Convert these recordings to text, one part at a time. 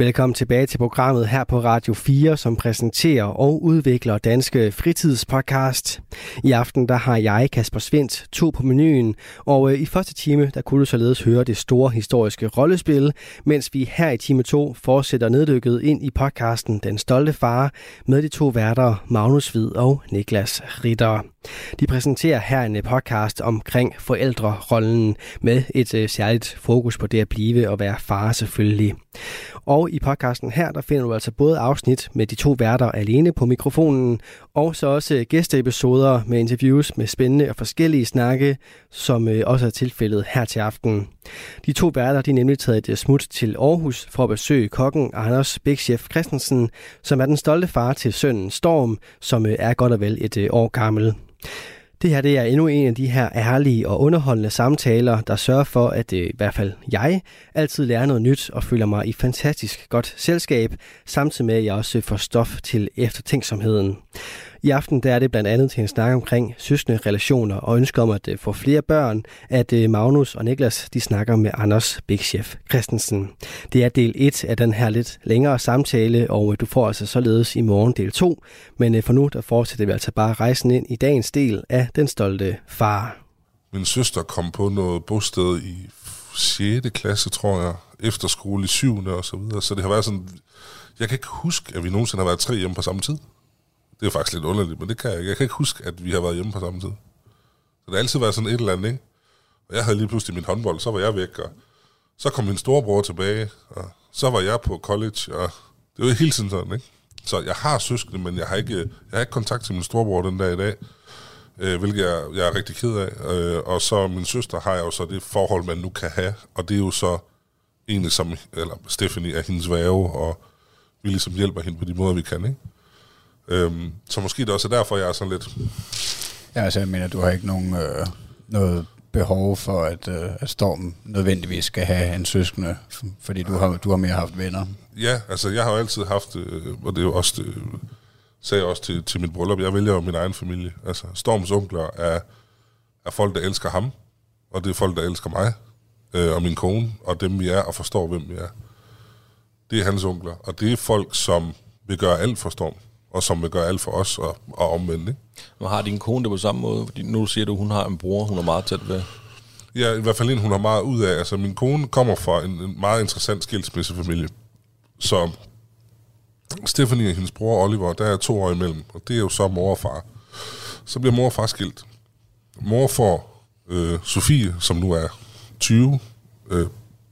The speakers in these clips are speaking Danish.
Velkommen tilbage til programmet her på Radio 4, som præsenterer og udvikler Danske Fritidspodcast. I aften der har jeg, Kasper Svendt, to på menuen, og øh, i første time der kunne du således høre det store historiske rollespil, mens vi her i time 2 fortsætter neddykket ind i podcasten Den Stolte Far med de to værter Magnus Hvid og Niklas Ritter. De præsenterer her en øh, podcast omkring forældrerollen med et øh, særligt fokus på det at blive og være far selvfølgelig. Og i podcasten her, der finder du altså både afsnit med de to værter alene på mikrofonen, og så også gæsteepisoder med interviews med spændende og forskellige snakke, som øh, også er tilfældet her til aften. De to værter de er nemlig taget et øh, smut til Aarhus for at besøge kokken Anders Bækchef Christensen, som er den stolte far til sønnen Storm, som øh, er godt og vel et år gammel. Det her det er endnu en af de her ærlige og underholdende samtaler, der sørger for, at øh, i hvert fald jeg altid lærer noget nyt og føler mig i fantastisk godt selskab, samtidig med at jeg også får stof til eftertænksomheden. I aften der er det blandt andet til en snak omkring søskende relationer og ønsker om at øh, få flere børn, at øh, Magnus og Niklas de snakker med Anders Bigchef Christensen. Det er del 1 af den her lidt længere samtale, og øh, du får altså således i morgen del 2. Men for nu der fortsætter vi altså bare rejsen ind i dagens del af Den Stolte Far. Min søster kom på noget bosted i 6. klasse, tror jeg, efterskole i 7. og så videre. Så det har været sådan... Jeg kan ikke huske, at vi nogensinde har været tre hjemme på samme tid. Det er faktisk lidt underligt, men det kan jeg ikke. Jeg kan ikke huske, at vi har været hjemme på samme tid. Så det har altid været sådan et eller andet, ikke? Og jeg havde lige pludselig min håndbold, så var jeg væk, og så kom min storebror tilbage, og så var jeg på college, og det var hele tiden sådan, ikke? Så jeg har søskende, men jeg har ikke, jeg har ikke kontakt til min storebror den dag i dag, øh, hvilket jeg, jeg er rigtig ked af. Øh, og så min søster har jeg jo så det forhold, man nu kan have, og det er jo så egentlig som, eller Stephanie er hendes værve, og vi ligesom hjælper hende på de måder, vi kan, ikke? Øhm, så måske det også er derfor, jeg er sådan lidt... Ja, altså jeg mener, du har ikke nogen, øh, noget behov for, at, øh, at Storm nødvendigvis skal have en søskende, fordi du har, du har mere haft venner. Ja, altså jeg har jo altid haft, øh, og det er jo også, det, sagde jeg også til, til mit bryllup, jeg vælger jo min egen familie. Altså Storms onkler er, er folk, der elsker ham, og det er folk, der elsker mig, øh, og min kone, og dem vi er, og forstår, hvem vi er. Det er hans onkler, og det er folk, som vil gøre alt for Storm og som vil gøre alt for os og, og omvendt. Ikke? Men har din kone det på samme måde? Fordi nu siger du, at hun har en bror, hun er meget tæt ved. Ja, i hvert fald en, hun har meget ud af. Altså, min kone kommer fra en, en meget interessant skilsmissefamilie. Så Stephanie og hendes bror Oliver, der er to år imellem, og det er jo så mor og far. Så bliver mor og far skilt. Mor får øh, Sofie, som nu er 20, øh,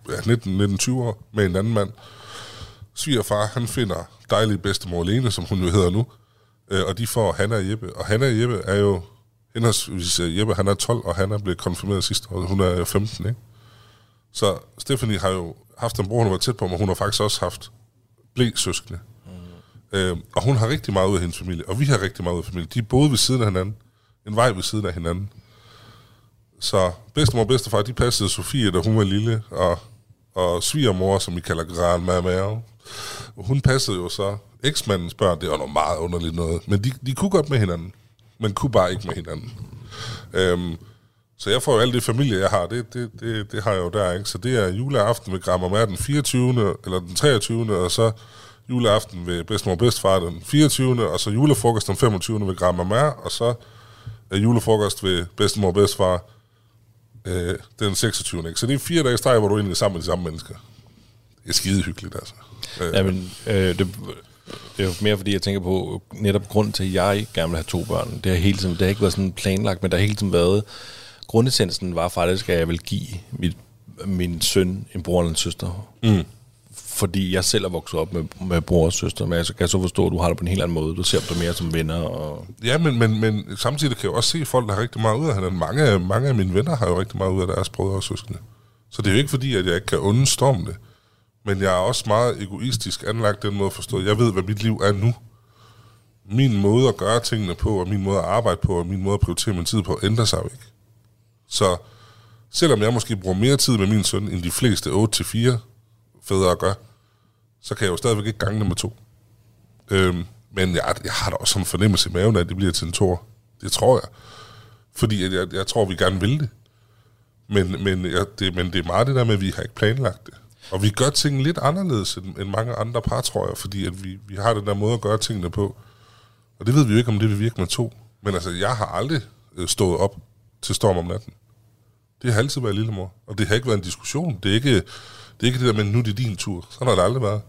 ja, 19-20 år, med en anden mand. Svigerfar, han finder dejlige bedstemor Lene, som hun jo hedder nu, øh, og de får Hanna og Jeppe. Og Hanna og Jeppe er jo, henholdsvis Jeppe, han er 12, og Hanna blev konfirmeret sidste år, hun er 15, ikke? Så Stephanie har jo haft en bror, hun var tæt på, men hun har faktisk også haft blæ-søskende. Mm. Øh, og hun har rigtig meget ud af hendes familie, og vi har rigtig meget ud af familie. De boede ved siden af hinanden, en vej ved siden af hinanden. Så bedstemor og bedstefar, de passede Sofie, da hun var lille, og, og svigermor, som vi kalder Gran Mama, hun passede jo så eksmandens børn, det var noget meget underligt noget, men de, de kunne godt med hinanden, men kunne bare ikke med hinanden. Øhm, så jeg får jo alt det familie, jeg har, det, det, det, det har jeg jo der, ikke? Så det er juleaften ved Grammer den 24. eller den 23. og så juleaften ved bedstemor og bedstfar den 24. og så julefrokost den 25. ved Grammer og så er julefrokost ved bedstemor og bedstfar øh, den 26. Ikke? Så det er fire dage streg, hvor du egentlig er sammen med de samme mennesker. Det er skide hyggeligt, altså. Øh. Ja, men øh, det, det er jo mere fordi, jeg tænker på netop grund til, at jeg gerne vil have to børn. Det har, hele tiden, det har ikke været sådan planlagt, men der har hele tiden været... Grundessensen var faktisk, at jeg vil give mit, min søn en bror eller en søster. Mm. Fordi jeg selv er vokset op med, med bror og søster, men jeg kan så forstå, at du har det på en helt anden måde. Du ser dem mere som venner. Og ja, men, men, men samtidig kan jeg også se folk, der har rigtig meget ud af hinanden. Mange, mange af mine venner har jo rigtig meget ud af deres brødre og søskende. Så det er jo ikke fordi, at jeg ikke kan undståme det. Men jeg er også meget egoistisk anlagt den måde at forstå. Jeg ved, hvad mit liv er nu. Min måde at gøre tingene på, og min måde at arbejde på, og min måde at prioritere min tid på, ændrer sig jo ikke. Så selvom jeg måske bruger mere tid med min søn, end de fleste 8-4 fædre gør, så kan jeg jo stadigvæk ikke gange det med to. Øhm, men jeg, jeg har da også en fornemmelse i maven, at det bliver til en tor. Det tror jeg. Fordi jeg, jeg tror, vi gerne vil det. Men, men, jeg, det. men det er meget det der med, at vi har ikke planlagt det. Og vi gør tingene lidt anderledes end, end mange andre par, tror jeg, fordi at vi, vi har den der måde at gøre tingene på. Og det ved vi jo ikke, om det vil virke med to. Men altså, jeg har aldrig øh, stået op til storm om natten. Det har altid været lillemor. Og det har ikke været en diskussion. Det er ikke det, er ikke det der med, nu er det din tur. Sådan har det aldrig været.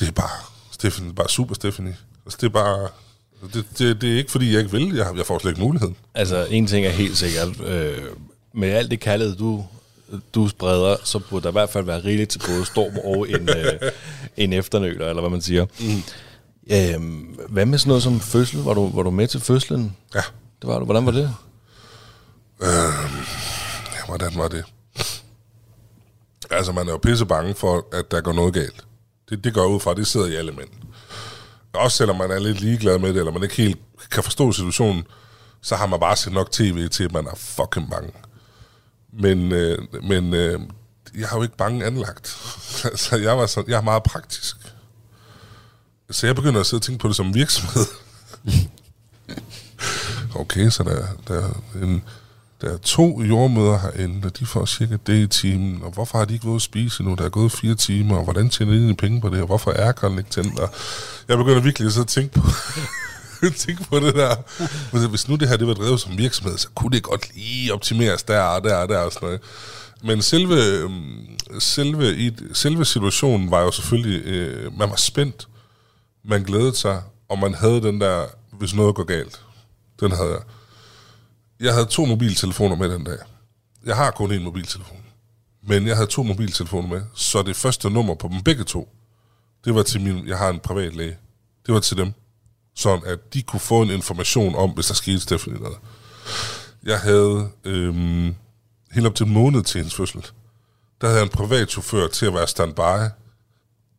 Det er bare, Stephanie, bare super Stephanie. Altså, det er bare... Det, det, det er ikke, fordi jeg ikke vil. Jeg, jeg får slet ikke muligheden. Altså, en ting er helt sikkert. Øh, med alt det kærlighed, du, du spreder, så burde der i hvert fald være rigeligt til både storm og en, øh, en efternøler, eller hvad man siger. Mm. Øhm, hvad med sådan noget som fødsel? Var du, var du med til fødslen? Ja. Det var du. Hvordan var det? Ja, hvordan var det? Altså, man er jo pisse bange for, at der går noget galt. Det, det går ud fra, det sidder i alle mænd. Også selvom man er lidt ligeglad med det, eller man ikke helt kan forstå situationen, så har man bare set nok tv til, at man er fucking bange. Men, øh, men øh, jeg har jo ikke bange anlagt. så altså, jeg, var så, jeg er meget praktisk. Så jeg begynder at sidde og tænke på det som virksomhed. okay, så der, der, er en, der er to jordmøder herinde, og de får cirka det i timen. Og hvorfor har de ikke været at spise nu? Der er gået fire timer, og hvordan tjener de penge på det? Og hvorfor er ikke tændt? Og jeg begynder virkelig at sidde og tænke på, tænke på det der. Men Hvis nu det her det var drevet som virksomhed, så kunne det godt lige optimeres der og der og der og sådan noget. Men selve, øhm, selve, i, selve situationen var jo selvfølgelig, øh, man var spændt, man glædede sig, og man havde den der, hvis noget går galt. Den havde jeg. Jeg havde to mobiltelefoner med den dag. Jeg har kun én mobiltelefon. Men jeg havde to mobiltelefoner med, så det første nummer på dem begge to, det var til min, jeg har en privat læge. Det var til dem. Sådan at de kunne få en information om, hvis der skete Stephanie noget. Jeg havde øhm, helt op til en måned til hendes fødsel. Der havde jeg en privat chauffør til at være standby,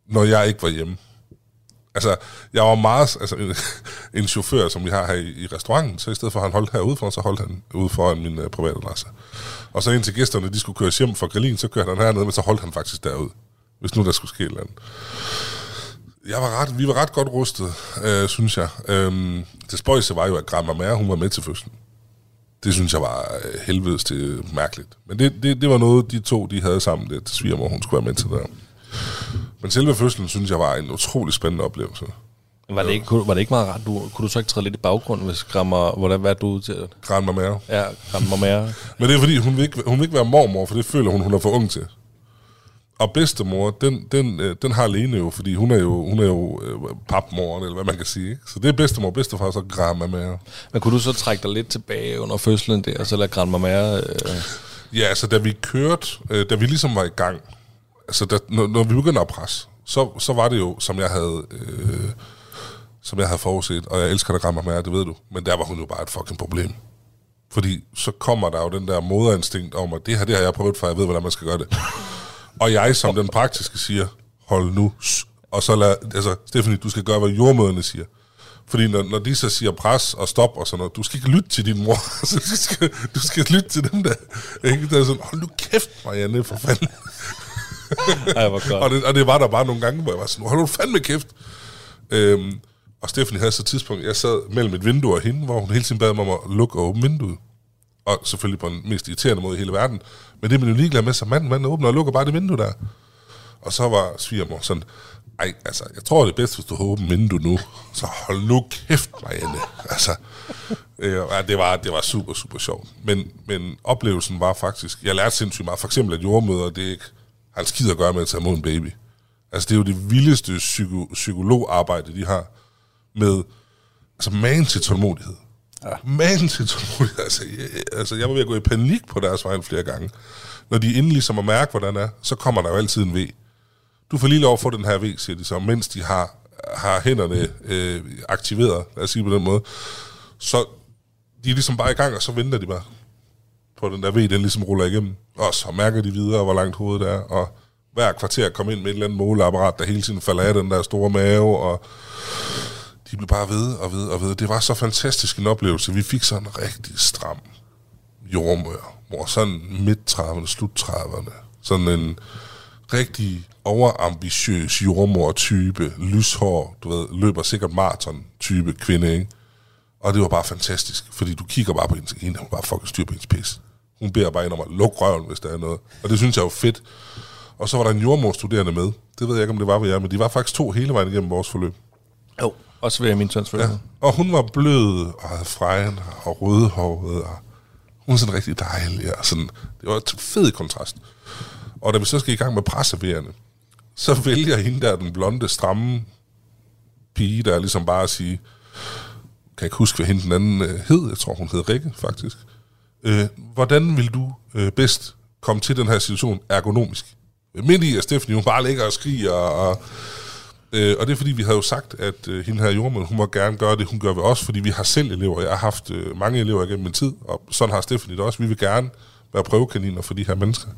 når jeg ikke var hjemme. Altså, jeg var meget altså, en, en chauffør, som vi har her i, i restauranten, så i stedet for at han holdt herude for, så holdt han ude foran min uh, private adresse. Og så indtil gæsterne, de skulle køre hjem fra Grillin, så kørte han hernede, men så holdt han faktisk derude, hvis nu der skulle ske et eller andet. Jeg var ret, vi var ret godt rustet, øh, synes jeg. Øhm, det spøjse var jo, at Grandma Mær, hun var med til fødslen. Det synes jeg var øh, helvedes til mærkeligt. Men det, det, det var noget, de to de havde sammen, det til svigermor, hun skulle være med til der. Men selve fødslen, synes jeg, var en utrolig spændende oplevelse. Var det, ikke, kunne, var det ikke meget rart? Du, kunne du så ikke træde lidt i baggrunden, hvis Grammer... Hvordan, hvad er du til? Grandma Mær. Ja, Grammer mere. Men det er fordi, hun vil, ikke, hun vil ikke være mormor, for det føler hun, hun er for ung til. Og bedstemor, den, den, øh, den har Lene jo, fordi hun er jo, hun er jo øh, papmoren, eller hvad man kan sige. Ikke? Så det er bedstemor, bedstefar, så Grandma Mær. Men kunne du så trække dig lidt tilbage under fødslen der, og så lade Grammer mere... Øh, Ja, altså da vi kørte, øh, da vi ligesom var i gang, altså da, når, når vi begyndte at presse, så, så var det jo, som jeg havde, øh, som jeg havde forudset, og jeg elsker dig Gramma Mær, det ved du, men der var hun jo bare et fucking problem. Fordi så kommer der jo den der moderinstinkt om, at det her, det har jeg prøvet, for jeg ved, hvordan man skal gøre det. Og jeg som den praktiske siger, hold nu, og så lad, altså, Stephanie, du skal gøre, hvad jordmøderne siger. Fordi når, når de så siger pres og stop og sådan noget, du skal ikke lytte til din mor, altså, du, skal, du skal lytte til dem der. Ikke? Der er sådan, hold nu kæft, Marianne, for fanden. ej, hvor godt. og, det, og det var der bare nogle gange, hvor jeg var sådan, hold nu fandme kæft. Øhm, og Stephanie havde så et tidspunkt, jeg sad mellem et vindue og hende, hvor hun hele tiden bad mig om at lukke og åbne vinduet. Og selvfølgelig på den mest irriterende måde i hele verden. Men det er man jo ligeglad med, så manden, manden åbner og lukker bare det vindue der. Og så var svigermor sådan, ej, altså, jeg tror, det er bedst, hvis du åbner vindue nu. Så hold nu kæft, Marianne. Altså, øh, ja, det, var, det var super, super sjovt. Men, men oplevelsen var faktisk, jeg lærte sindssygt meget. For eksempel, at jordmøder, det er ikke, har en skid at gøre med at tage imod en baby. Altså, det er jo det vildeste psyko, psykologarbejde, de har med, altså, man til tålmodighed. Ja. Man til tålmodighed. Altså jeg, altså, jeg var ved at gå i panik på deres vejen flere gange. Når de endelig som at mærke, hvordan det er, så kommer der jo altid en V. Du får lige lov at få den her V, siger de så, mens de har, har hænderne øh, aktiveret, lad os sige på den måde. Så de er ligesom bare i gang, og så venter de bare på den der V, den ligesom ruller igennem. Og så mærker de videre, hvor langt hovedet er, og hver kvarter komme ind med et eller andet måleapparat, der hele tiden falder af den der store mave, og de blev bare ved og ved og ved. Det var så fantastisk en oplevelse. Vi fik sådan en rigtig stram jordmør, hvor sådan midt 30'erne, slut 30'erne, sådan en rigtig overambitiøs jordmor-type, lyshår, du ved, løber sikkert maraton-type kvinde, ikke? Og det var bare fantastisk, fordi du kigger bare på hende, og hende hun bare fucking styr på hendes pis. Hun beder bare ind om at lukke røven, hvis der er noget. Og det synes jeg var fedt. Og så var der en jordmorstuderende med. Det ved jeg ikke, om det var ved jer, men de var faktisk to hele vejen igennem vores forløb. Jo. Også ved min søns Ja. Og hun var blød og havde frejen og rødhåret, og hun var sådan rigtig dejlig. Og sådan, det var et fed kontrast. Og da vi så skal i gang med presserverende, så vælger hende der, den blonde, stramme pige, der ligesom bare at sige, kan jeg ikke huske, hvad hende den anden øh, hed, jeg tror, hun hed Rikke, faktisk. Øh, hvordan vil du øh, bedst komme til den her situation ergonomisk? Midt i, at Stephanie, hun bare ligger og skriger, og, øh, og det er fordi, vi havde jo sagt, at øh, hende her jordmand, hun må gerne gøre det, hun gør ved os, fordi vi har selv elever. Jeg har haft øh, mange elever igennem min tid, og sådan har Stephanie det også. Vi vil gerne være prøvekaniner for de her mennesker.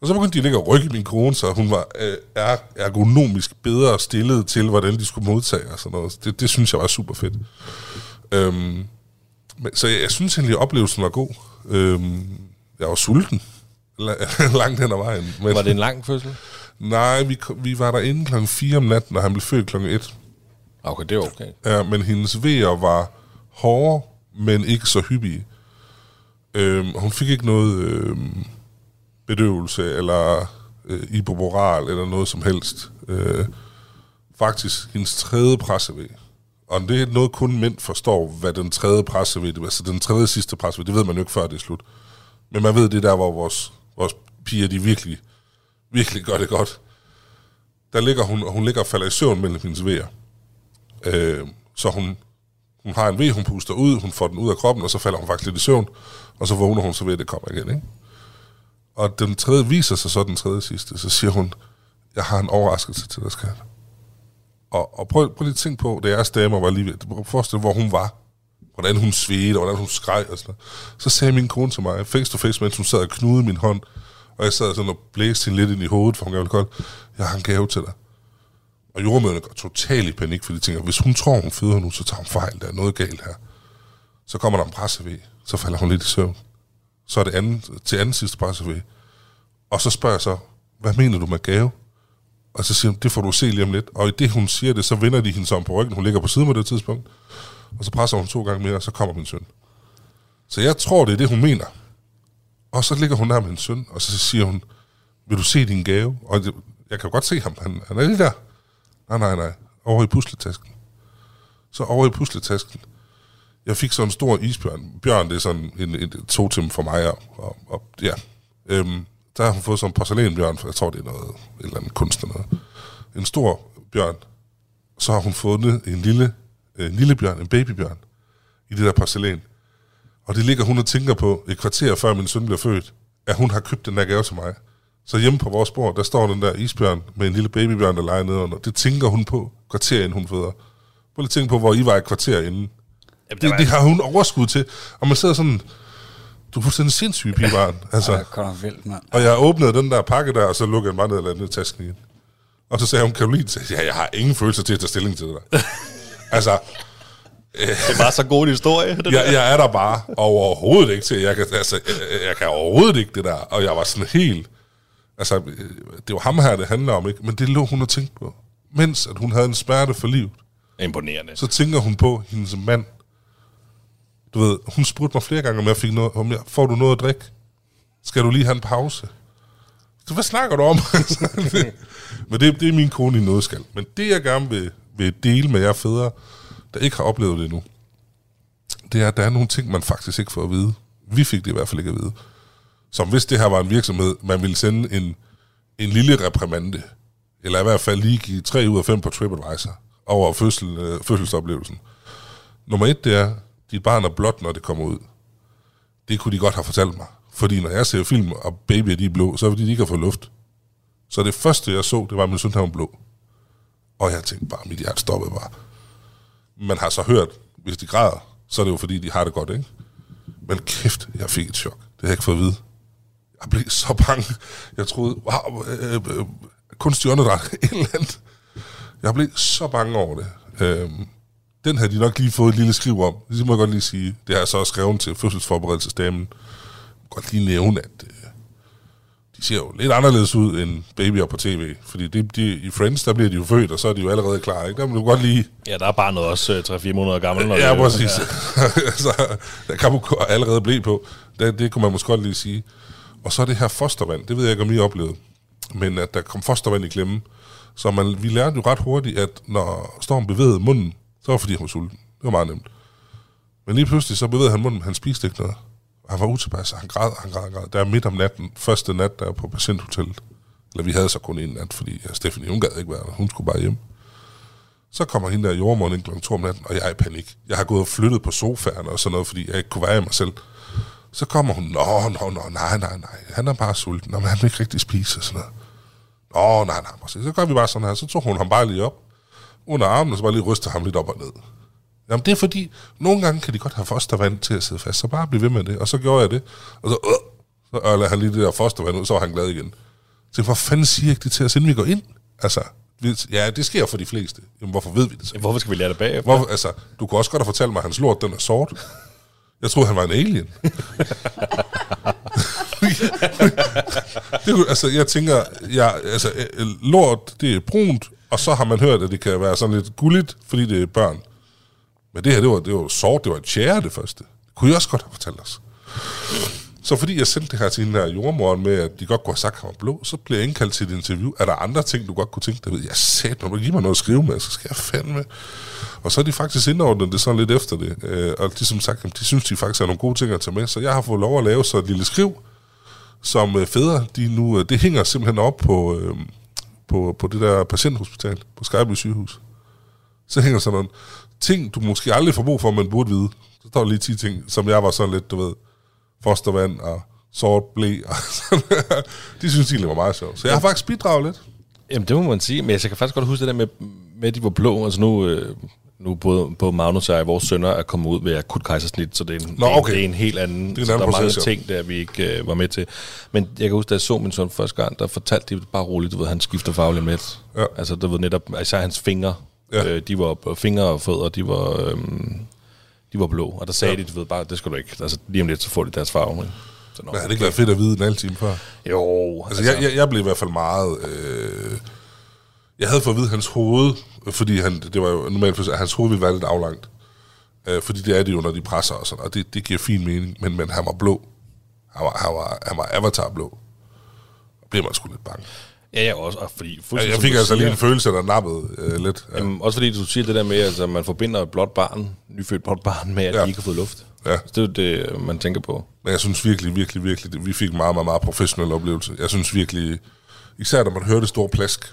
Og så begyndte de at ligge og rykke i min kone, så hun var øh, er, ergonomisk bedre stillet til, hvordan de skulle modtage og sådan noget. Det, det synes jeg var super fedt. Øhm, men, så jeg, jeg synes egentlig, at oplevelsen var god. Øhm, jeg var sulten langt hen ad vejen. Men, Var det en lang fødsel? Nej, vi, kom- vi var derinde klokken 4 om natten, og han blev født klokken 1. Okay, det er okay. Ja, men hendes vejer var hårde, men ikke så hyppige. Øhm, hun fik ikke noget øhm, bedøvelse, eller øh, ibuproral, eller noget som helst. Øh, faktisk, hendes tredje pressevæg. Og det er noget, kun mænd forstår, hvad den tredje er. altså den tredje sidste pressevæg, det ved man jo ikke før det er slut. Men man ved, det er der, hvor vores, vores piger, de virkelig, virkelig gør det godt. Der ligger hun, hun ligger og falder i søvn mellem hendes vejer. Øh, så hun, hun har en V, hun puster ud, hun får den ud af kroppen, og så falder hun faktisk lidt i søvn, og så vågner hun så ved, at det kommer igen. Ikke? Og den tredje viser sig så den tredje sidste, så siger hun, jeg har en overraskelse til dig, skat. Og, og prøv, prøv lige at tænke på, da jeres damer var lige ved, forestil hvor hun var. Hvordan hun svedte, og hvordan hun skreg og sådan noget. Så sagde min kone til mig, face to face, mens hun sad og knudede min hånd, og jeg sad sådan og blæste hende lidt ind i hovedet, for hun gav det koldt. Jeg har en gave til dig. Og jordmøderne går totalt i panik, for de tænker, hvis hun tror, hun føder nu, så tager hun fejl, der er noget galt her. Så kommer der en presseved, så falder hun lidt i søvn. Så er det anden, til anden sidste presseved. Og så spørger jeg så, hvad mener du med gave? Og så siger hun, det får du se lige om lidt. Og i det, hun siger det, så vender de hende så om på ryggen. Hun ligger på siden på det tidspunkt. Og så presser hun to gange mere, og så kommer min søn. Så jeg tror, det er det, hun mener. Og så ligger hun der med min søn, og så siger hun, vil du se din gave? Og jeg kan jo godt se ham, han, han er lige der. Nej, nej, nej. Over i pusletasken. Så over i pusletasken. Jeg fik så en stor isbjørn. Bjørn, det er sådan en, en, en to for mig. Og, og, og ja. Øhm, der har hun fået sådan en porcelænbjørn, for jeg tror, det er noget, et eller andet kunst eller noget. En stor bjørn. Så har hun fundet en lille, en lille bjørn, en babybjørn, i det der porcelæn. Og det ligger hun og tænker på et kvarter før min søn bliver født, at hun har købt den der gave til mig. Så hjemme på vores bord, der står den der isbjørn med en lille babybjørn, der leger nedenunder. Det tænker hun på kvarter inden hun føder. Prøv lige at tænke på, hvor I var et kvarter inden. Jamen, Det, det har hun overskud til. Og man sidder sådan, du er fuldstændig sindssyg, pigebarn. Altså, vildt, mand. og jeg åbnede den der pakke der, og så lukkede jeg bare ned og i tasken igen. Og så sagde hun, Karoline, ja, jeg har ingen følelse til at tage stilling til det der. altså, Det var så god en historie. Det jeg, jeg er der bare overhovedet ikke til. Jeg kan, altså, jeg, jeg kan overhovedet ikke det der. Og jeg var sådan helt... Altså, det var ham her, det handler om, ikke? Men det lå hun og tænkte på. Mens at hun havde en smerte for livet, Imponerende. så tænker hun på hendes mand. Du ved, hun spurgte mig flere gange, om jeg fik noget, om jeg, får du noget at drikke? Skal du lige have en pause? Så hvad snakker du om? Men det, det er min kone i noget skal. Men det, jeg gerne vil, vil dele med jer fædre, der ikke har oplevet det endnu, det er, at der er nogle ting, man faktisk ikke får at vide. Vi fik det i hvert fald ikke at vide. Som hvis det her var en virksomhed, man ville sende en, en lille reprimande, eller i hvert fald lige give 3 ud af 5 på TripAdvisor over fødsel, øh, fødselsoplevelsen. Nummer et, det er, dit barn er blot, når det kommer ud. Det kunne de godt have fortalt mig. Fordi når jeg ser film, og babyer de er blå, så er det fordi, de ikke har fået luft. Så det første, jeg så, det var, at min søn han var blå. Og jeg tænkte bare, mit hjerte stoppede bare. Man har så hørt, hvis de græder, så er det jo fordi, de har det godt, ikke? Men kæft, jeg fik et chok. Det har jeg ikke fået at vide. Jeg blev så bange. Jeg troede, wow, øh, øh, kunstig åndedræt, et eller andet. Jeg blev så bange over det. Øhm, den havde de nok lige fået et lille skriv om. Det må jeg godt lige sige. Det har jeg så skrevet til fødselsforberedelsesdamen. Jeg kan godt lige nævne, at øh, de ser jo lidt anderledes ud end babyer på tv. Fordi det, de, i Friends, der bliver de jo født, og så er de jo allerede klar. Ikke? Der må du godt lige... Ja, der er barnet også øh, 3-4 måneder gammel. Når Ja, det, præcis. Ja. altså, der kan man allerede blive på. Det, det kunne man måske godt lige sige. Og så er det her fostervand. Det ved jeg ikke, om I oplevede. Men at der kom fostervand i klemme. Så man, vi lærte jo ret hurtigt, at når Storm bevægede munden, så var det, fordi han var sulten. Det var meget nemt. Men lige pludselig så bevægede han munden, han spiste ikke noget. Han var utilpas, han græd, han græd, han græd. Der er midt om natten, første nat, der er på patienthotellet. Eller vi havde så kun en nat, fordi ja, Stephanie, hun gad ikke være der. Hun skulle bare hjem. Så kommer hende der jordmoren ind kl. 2 om natten, og jeg er i panik. Jeg har gået og flyttet på sofaen og sådan noget, fordi jeg ikke kunne være i mig selv. Så kommer hun, nå, nå, nå, nej, nej, nej, han er bare sulten, og han vil ikke rigtig spise og sådan noget. Nå, nej, nej, præcis. Så gør vi bare sådan her. Så tog hun ham bare lige op under armen, og så bare lige ryste ham lidt op og ned. Jamen, det er fordi, nogle gange kan de godt have fostervand til at sidde fast, så bare bliv ved med det. Og så gjorde jeg det, og så, øh, så ørlede han lige det der fostervand ud, så var han glad igen. Så hvor fanden siger jeg det til os, inden vi går ind? Altså, ja, det sker for de fleste. Jamen, hvorfor ved vi det så? Hvorfor skal vi lære det bagefter? Hvorfor, altså, du kunne også godt have fortalt mig, at hans lort, den er sort. Jeg troede, han var en alien. det kunne, altså, jeg tænker, ja, altså, øh, lort, det er brunt, og så har man hørt, at det kan være sådan lidt gulligt, fordi det er børn. Men det her, det var, det var sort, det var en tjære det første. Det kunne I også godt have fortalt os. Så fordi jeg sendte det her til hende her jordmoren med, at de godt kunne have sagt, at han var blå, så blev jeg indkaldt til et interview. Er der andre ting, du godt kunne tænke dig ved? Jeg sagde, når du giver mig noget at skrive med, så skal jeg fandme. Og så er de faktisk indordnet det sådan lidt efter det. Øh, og de som sagt, de synes, de faktisk er nogle gode ting at tage med. Så jeg har fået lov at lave så et lille skriv, som øh, fædre, de nu, øh, det hænger simpelthen op på, øh, på, på det der patienthospital, på Skyby sygehus. Så hænger sådan noget, ting, du måske aldrig får brug for, men burde vide. Så står der lige 10 ting, som jeg var sådan lidt, du ved, fostervand og sort blæ. Og de synes egentlig var meget sjovt. Så jeg har faktisk bidraget lidt. Jamen, det må man sige. Men jeg kan faktisk godt huske det der med, med at de var blå. Altså nu, øh, nu både, både Magnus og jeg, vores sønner, er kommet ud ved akut kejsersnit, så det er en, Nå, det er, okay. det er en helt anden... Det er en anden der er mange ting, der vi ikke øh, var med til. Men jeg kan huske, da jeg så min søn første gang, der fortalte de bare roligt, du ved, han skifter farve med. Ja. Altså, du ved netop, især hans fingre, Ja. øh, de var, fingre og fødder, de var... Øh, de var blå, og der sagde Ja. de, du ved bare, det skal du ikke. Altså, lige om lidt, så får de deres farve. Ikke? Så, nå, Men havde det ikke været fedt at vide en halv time før? Jo, Altså, jeg, jeg, jeg blev i hvert fald meget... Øh, jeg havde fået at vide hans hoved, fordi han, det var jo normalt, at hans hoved ville være lidt aflangt. Øh, fordi det er det jo, når de presser og sådan, og det, det giver fin mening. Men, men han var blå. Han var, han var, han var avatar-blå. Og blev man sgu lidt bange. Ja, ja, også, og fordi... Fuldstændig jeg fik altså lige siger- en følelse, der nappede øh, lidt. Ja. Jamen, også fordi du siger det der med, at altså, man forbinder et blåt barn, nyfødt blåt barn, med, at Ja. ja. de ikke har fået luft. Ja. Så det er det, man tænker på. Men jeg synes virkelig, virkelig, virkelig, det- vi fik en meget, meget, meget professionel oplevelse. Jeg synes virkelig, især når man hører det store plask,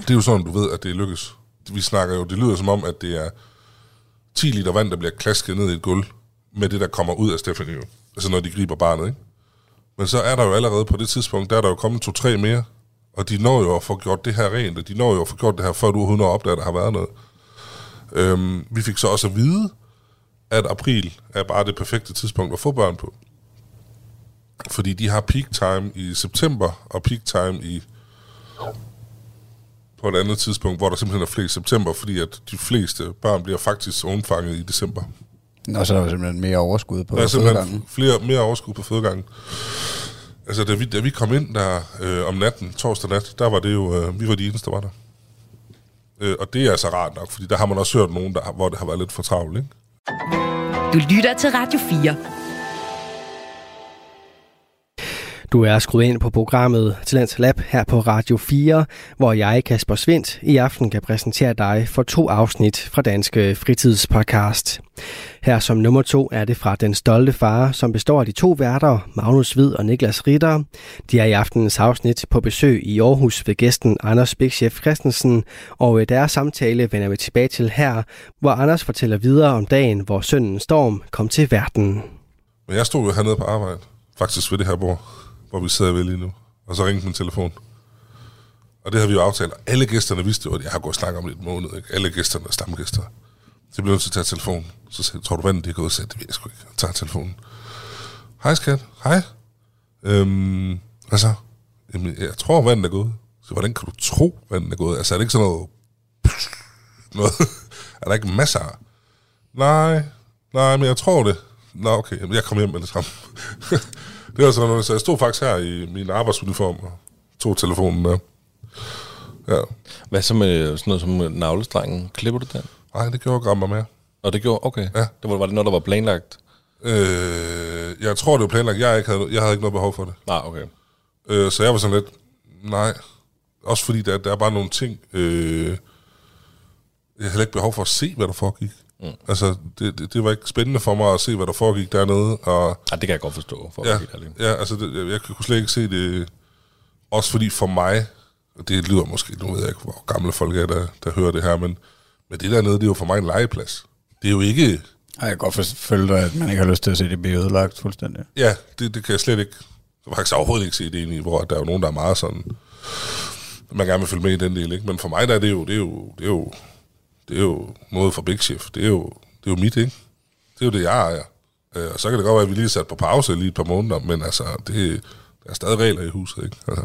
det er jo sådan, du ved, at det lykkes. Vi snakker jo, det lyder som om, at det er 10 liter vand, der bliver klasket ned i et gulv, med det, der kommer ud af Stephanie. Altså når de griber barnet, ikke? Men så er der jo allerede på det tidspunkt, der er der jo kommet to-tre mere, og de når jo at få gjort det her rent, og de når jo at få gjort det her, før du overhovedet når at der har været noget. Øhm, vi fik så også at vide, at april er bare det perfekte tidspunkt at få børn på. Fordi de har peak time i september, og peak time i på et andet tidspunkt, hvor der simpelthen er flest september, fordi at de fleste børn bliver faktisk undfanget i december. Og så er der simpelthen mere overskud på Der er simpelthen fødegangen. flere, mere overskud på fødegangen. Altså, da vi, da vi kom ind der øh, om natten, torsdag nat, der var det jo, øh, vi var de eneste, der var der. Øh, og det er altså rart nok, fordi der har man også hørt nogen, der, hvor det har været lidt for travlt, ikke? Du lytter til Radio 4. Du er skruet ind på programmet Talents Lab her på Radio 4, hvor jeg, Kasper Svindt, i aften kan præsentere dig for to afsnit fra Danske Fritidspodcast. Her som nummer to er det fra Den Stolte Far, som består af de to værter, Magnus Hvid og Niklas Ritter. De er i aftenens afsnit på besøg i Aarhus ved gæsten Anders Bigchef Christensen, og øh, deres samtale vender vi tilbage til her, hvor Anders fortæller videre om dagen, hvor sønnen Storm kom til verden. Men jeg stod jo hernede på arbejde, faktisk ved det her bord, hvor vi sidder ved lige nu. Og så ringte min telefon. Og det har vi jo aftalt. og Alle gæsterne vidste jo, at jeg har gået og snakket om det i et måned. Ikke? Alle gæsterne er stamgæster. Så jeg blev nødt til at tage telefonen. Så sagde tror du vandet det er gået? Så sagde det ved jeg sgu ikke. Jeg tager telefonen. Hej skat. Hej. Øhm, hvad så? Jamen, jeg tror vandet er gået. Så hvordan kan du tro vandet er gået? Altså er det ikke sådan noget... noget? er der ikke masser af? Nej, nej, men jeg tror det. Nå, okay, Jamen, jeg kommer hjem med det samme. Det var sådan noget, så jeg stod faktisk her i min arbejdsuniform og tog telefonen der. Ja. Hvad så med sådan noget som navlestrengen? Klipper du den? Nej, det gjorde Grammer med. Og det gjorde, okay. Ja. Det var, var det noget, der var planlagt? Øh, jeg tror, det var planlagt. Jeg, ikke havde, jeg havde ikke noget behov for det. Nej, okay. Øh, så jeg var sådan lidt, nej. Også fordi der, der er bare nogle ting, øh, jeg havde ikke behov for at se, hvad der foregik. Mm. Altså, det, det, det var ikke spændende for mig at se, hvad der foregik dernede. Og, Ja, det kan jeg godt forstå, for ja, ja, altså, det, jeg, jeg kunne slet ikke se det. Også fordi for mig, og det lyder måske, nu ved jeg ikke, hvor gamle folk er, der, der hører det her, men, men det dernede, det er jo for mig en legeplads. Det er jo ikke... Ej, jeg kan godt følge dig, at man ikke har lyst til at se det blive ødelagt fuldstændig. Ja, det, det kan jeg slet ikke... Jeg faktisk overhovedet ikke se det i, hvor der er jo nogen, der er meget sådan... Man gerne vil følge med i den del, ikke? Men for mig der er det jo... Det er jo, det er jo, det er jo noget for Big Chef. Det er jo, det er jo mit, ikke? Det er jo det, jeg ejer. Øh, og så kan det godt være, at vi lige er sat på pause lige et par måneder, men altså, det, der er stadig regler i huset, ikke? Altså,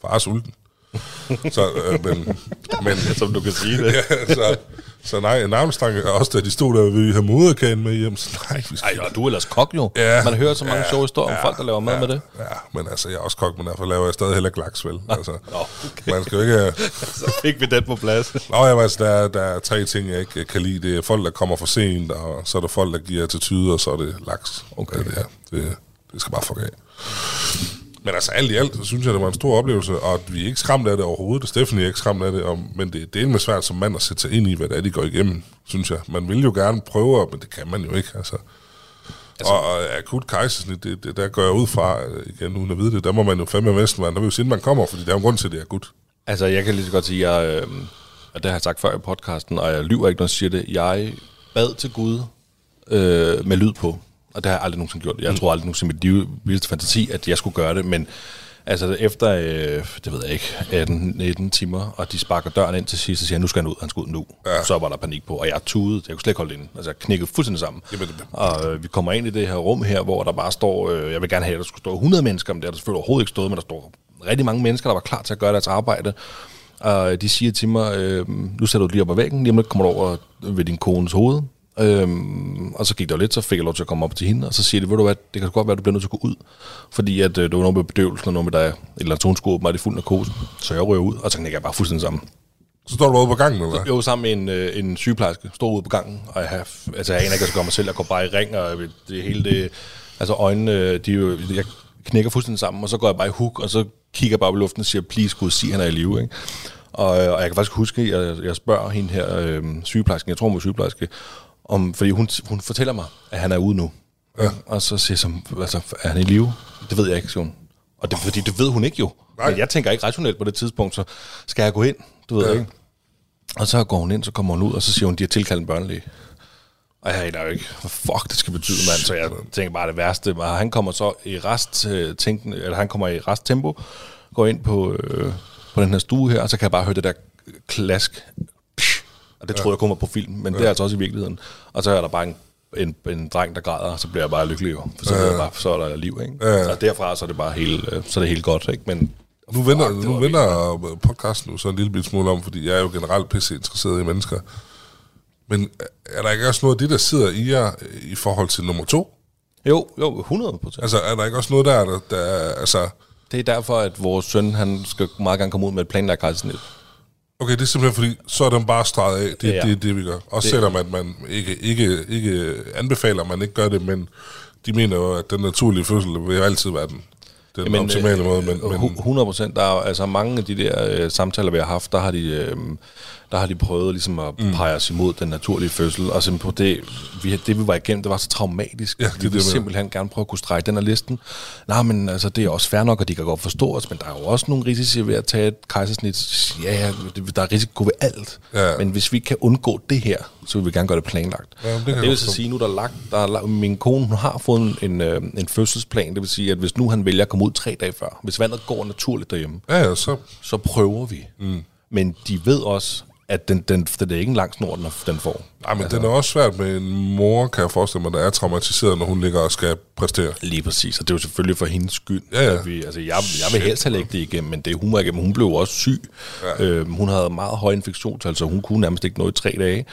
far er sulten. så, øh, men, men, Som du kan sige det. ja, så, så nej, navnestang er også, da de stod der, vil vi have moderkagen med hjem? Så nej, vi skal Ej, og du er ellers kok jo. Ja. Man hører så mange Ja. sjove historier om Ja. folk, der laver mad med det. Ja, men altså, jeg er også kok, men derfor laver jeg stadig heller ikke laks, vel? Altså, okay. man skal jo ikke... Så fik vi den på plads. Nå, ja, altså, der, er- der er tre ting, jeg ikke kan lide. Det er folk, der kommer for sent, og så er der folk, der giver attitude, og så er det laks. Okay. Ja, det, er, det, det skal bare fuck af. Men altså, alt i alt, så synes jeg, det var en stor oplevelse, og at vi er ikke skræmt af det overhovedet. Stephanie er ikke skræmt af det, og, men det, det er med svært som mand at sætte sig ind i, hvad det er, de går igennem, synes jeg. Man vil jo gerne prøve, men det kan man jo ikke, altså. Altså, og, og akut kejsersnit, det, det, der går jeg ud fra, øh, igen uden at vide det, der må man jo fandme være næsten være nervøs, inden man kommer, fordi der er jo en grund til, at det er akut. Altså, jeg kan lige så godt sige, at jeg, øh, og det har jeg sagt før i podcasten, og jeg lyver ikke, når jeg siger det. Jeg bad til Gud øh, med lyd på, og det har jeg aldrig nogensinde gjort. Jeg tror aldrig nogensinde i mit vildeste fantasi, at jeg skulle gøre det, men altså efter, øh, det ved jeg ikke, 18-19 timer, og de sparker døren ind til sidst, og siger, nu skal han ud, han skal ud nu. Ja. Så var der panik på, og jeg tudede, jeg kunne slet ikke holde det inde. Altså, jeg knækkede fuldstændig sammen. Jamen, det- Og øh, vi kommer ind i det her rum her, hvor der bare står, øh, jeg vil gerne have, at der skulle stå 100 mennesker, men det er der selvfølgelig overhovedet ikke stået, men der står rigtig mange mennesker, der var klar til at gøre deres arbejde. Og de siger til mig, øh, nu sætter du lige op ad væggen, lige om lidt kommer du over ved din kones hoved. Øhm, og så gik der jo lidt, så fik jeg lov til at komme op til hende, og så siger de, ved du hvad, det kan godt være, at du bliver nødt til at gå ud, fordi at, øh, det var noget med bedøvelsen, og noget med, der er, eller at hun skulle åbenbart i fuld narkose. Så jeg rører ud, og så knækker jeg bare fuldstændig sammen. Så står du ude på gangen, eller hvad? Var sammen med en, øh, en sygeplejerske, stod ude på gangen, og jeg, har, altså, jeg aner ikke, at jeg skal mig selv, jeg går bare i ring, og det hele det, altså øjnene, de, er jo- jeg knækker fuldstændig sammen, og så går jeg bare i hook, og så kigger jeg bare på luften og siger, please Gud, sig, han er i live, ikke? Og, øh, og jeg kan faktisk huske, at jeg, jeg spørger hende her, øh, sygeplejersken, jeg tror hun er sygeplejerske, om, fordi hun, hun fortæller mig, at han er ude nu. Ja. Og så siger jeg, så, altså, er han i live? Det ved jeg ikke, siger hun. Og det fordi, det ved hun ikke jo. Nej. Men jeg tænker ikke rationelt på det tidspunkt, så skal jeg gå ind, du ved Ja. ja. ikke. Og så går hun ind, så kommer hun ud, og så siger hun, de har tilkaldt en børnelæge. Og jeg aner jo ikke, hvad fuck det skal betyde, mand. Så jeg tænker bare det værste. Og han kommer så i rest, øh, tænken, eller han kommer i rest tempo, går ind på, øh, på den her stue her, og så kan jeg bare høre det der klask. Og det troede jeg kun var på film, men det er altså også i virkeligheden. Og så er der bare en, en, en dreng, der græder, og så bliver jeg bare lykkelig jo. For så, jeg bare, så er der liv, ikke? Ja. Og derfra så er det bare helt, øh, så er det helt godt, ikke? Men Nu vender, Fuck, nu vender podcasten nu så en lille bit smule om, fordi jeg er jo generelt pisse interesseret i mennesker. Men er der ikke også noget af det, der sidder i jer i forhold til nummer to? jo, jo, 100 procent. Altså, er der ikke også noget der, der, der altså... Det er derfor, at vores søn, han skal meget gerne komme ud med et planlagt kejsersnit. Okay, det er simpelthen fordi, så er den bare streget af. Det er Ja, det, det, vi gør. Også Det- selvom at man ikke, ikke, ikke anbefaler, at man ikke gør det, men de mener jo, at den naturlige fødsel vil jo altid være den, den Jamen, optimale øh, måde. Men, men, 100 procent. Der er altså mange af de der øh, samtaler, vi har haft, der har de, øh, der har de prøvet ligesom at mm. pege os imod den naturlige fødsel. Og simpelthen på det, vi, det vi var igennem, det var så traumatisk. Ja, vi det er det, jeg simpelthen gerne prøve at kunne strege den af listen. Nej, men altså, det er også fair nok, og de kan godt forstå os, men der er jo også nogle risici ved at tage et kejsersnit. Ja, ja, der er risiko ved alt. Ja. Men hvis vi kan undgå det her, så vil vi gerne gøre det planlagt. Ja, det det vil så sige, nu er der lagt, der er, lagt- min kone hun har fået en, en, øh, en fødselsplan, det vil sige, at hvis nu han vælger at komme ud tre dage før, hvis vandet går naturligt derhjemme, ja, ja, så... så prøver vi. Mm. Men de ved også, at den, den, den er ikke en lang snor, den, den får. Nej, men altså, den er også svært med en mor, kan jeg forestille mig, der er traumatiseret, når hun ligger og skal præstere. Lige præcis, og det er jo selvfølgelig for hendes skyld. Ja, ja. Vi, altså, jeg, jeg vil helst have lægge det igennem, men det hun var igennem. Hun blev også syg. Ja. Øhm, hun havde meget høj infektionstal, så hun kunne nærmest ikke nå i tre dage.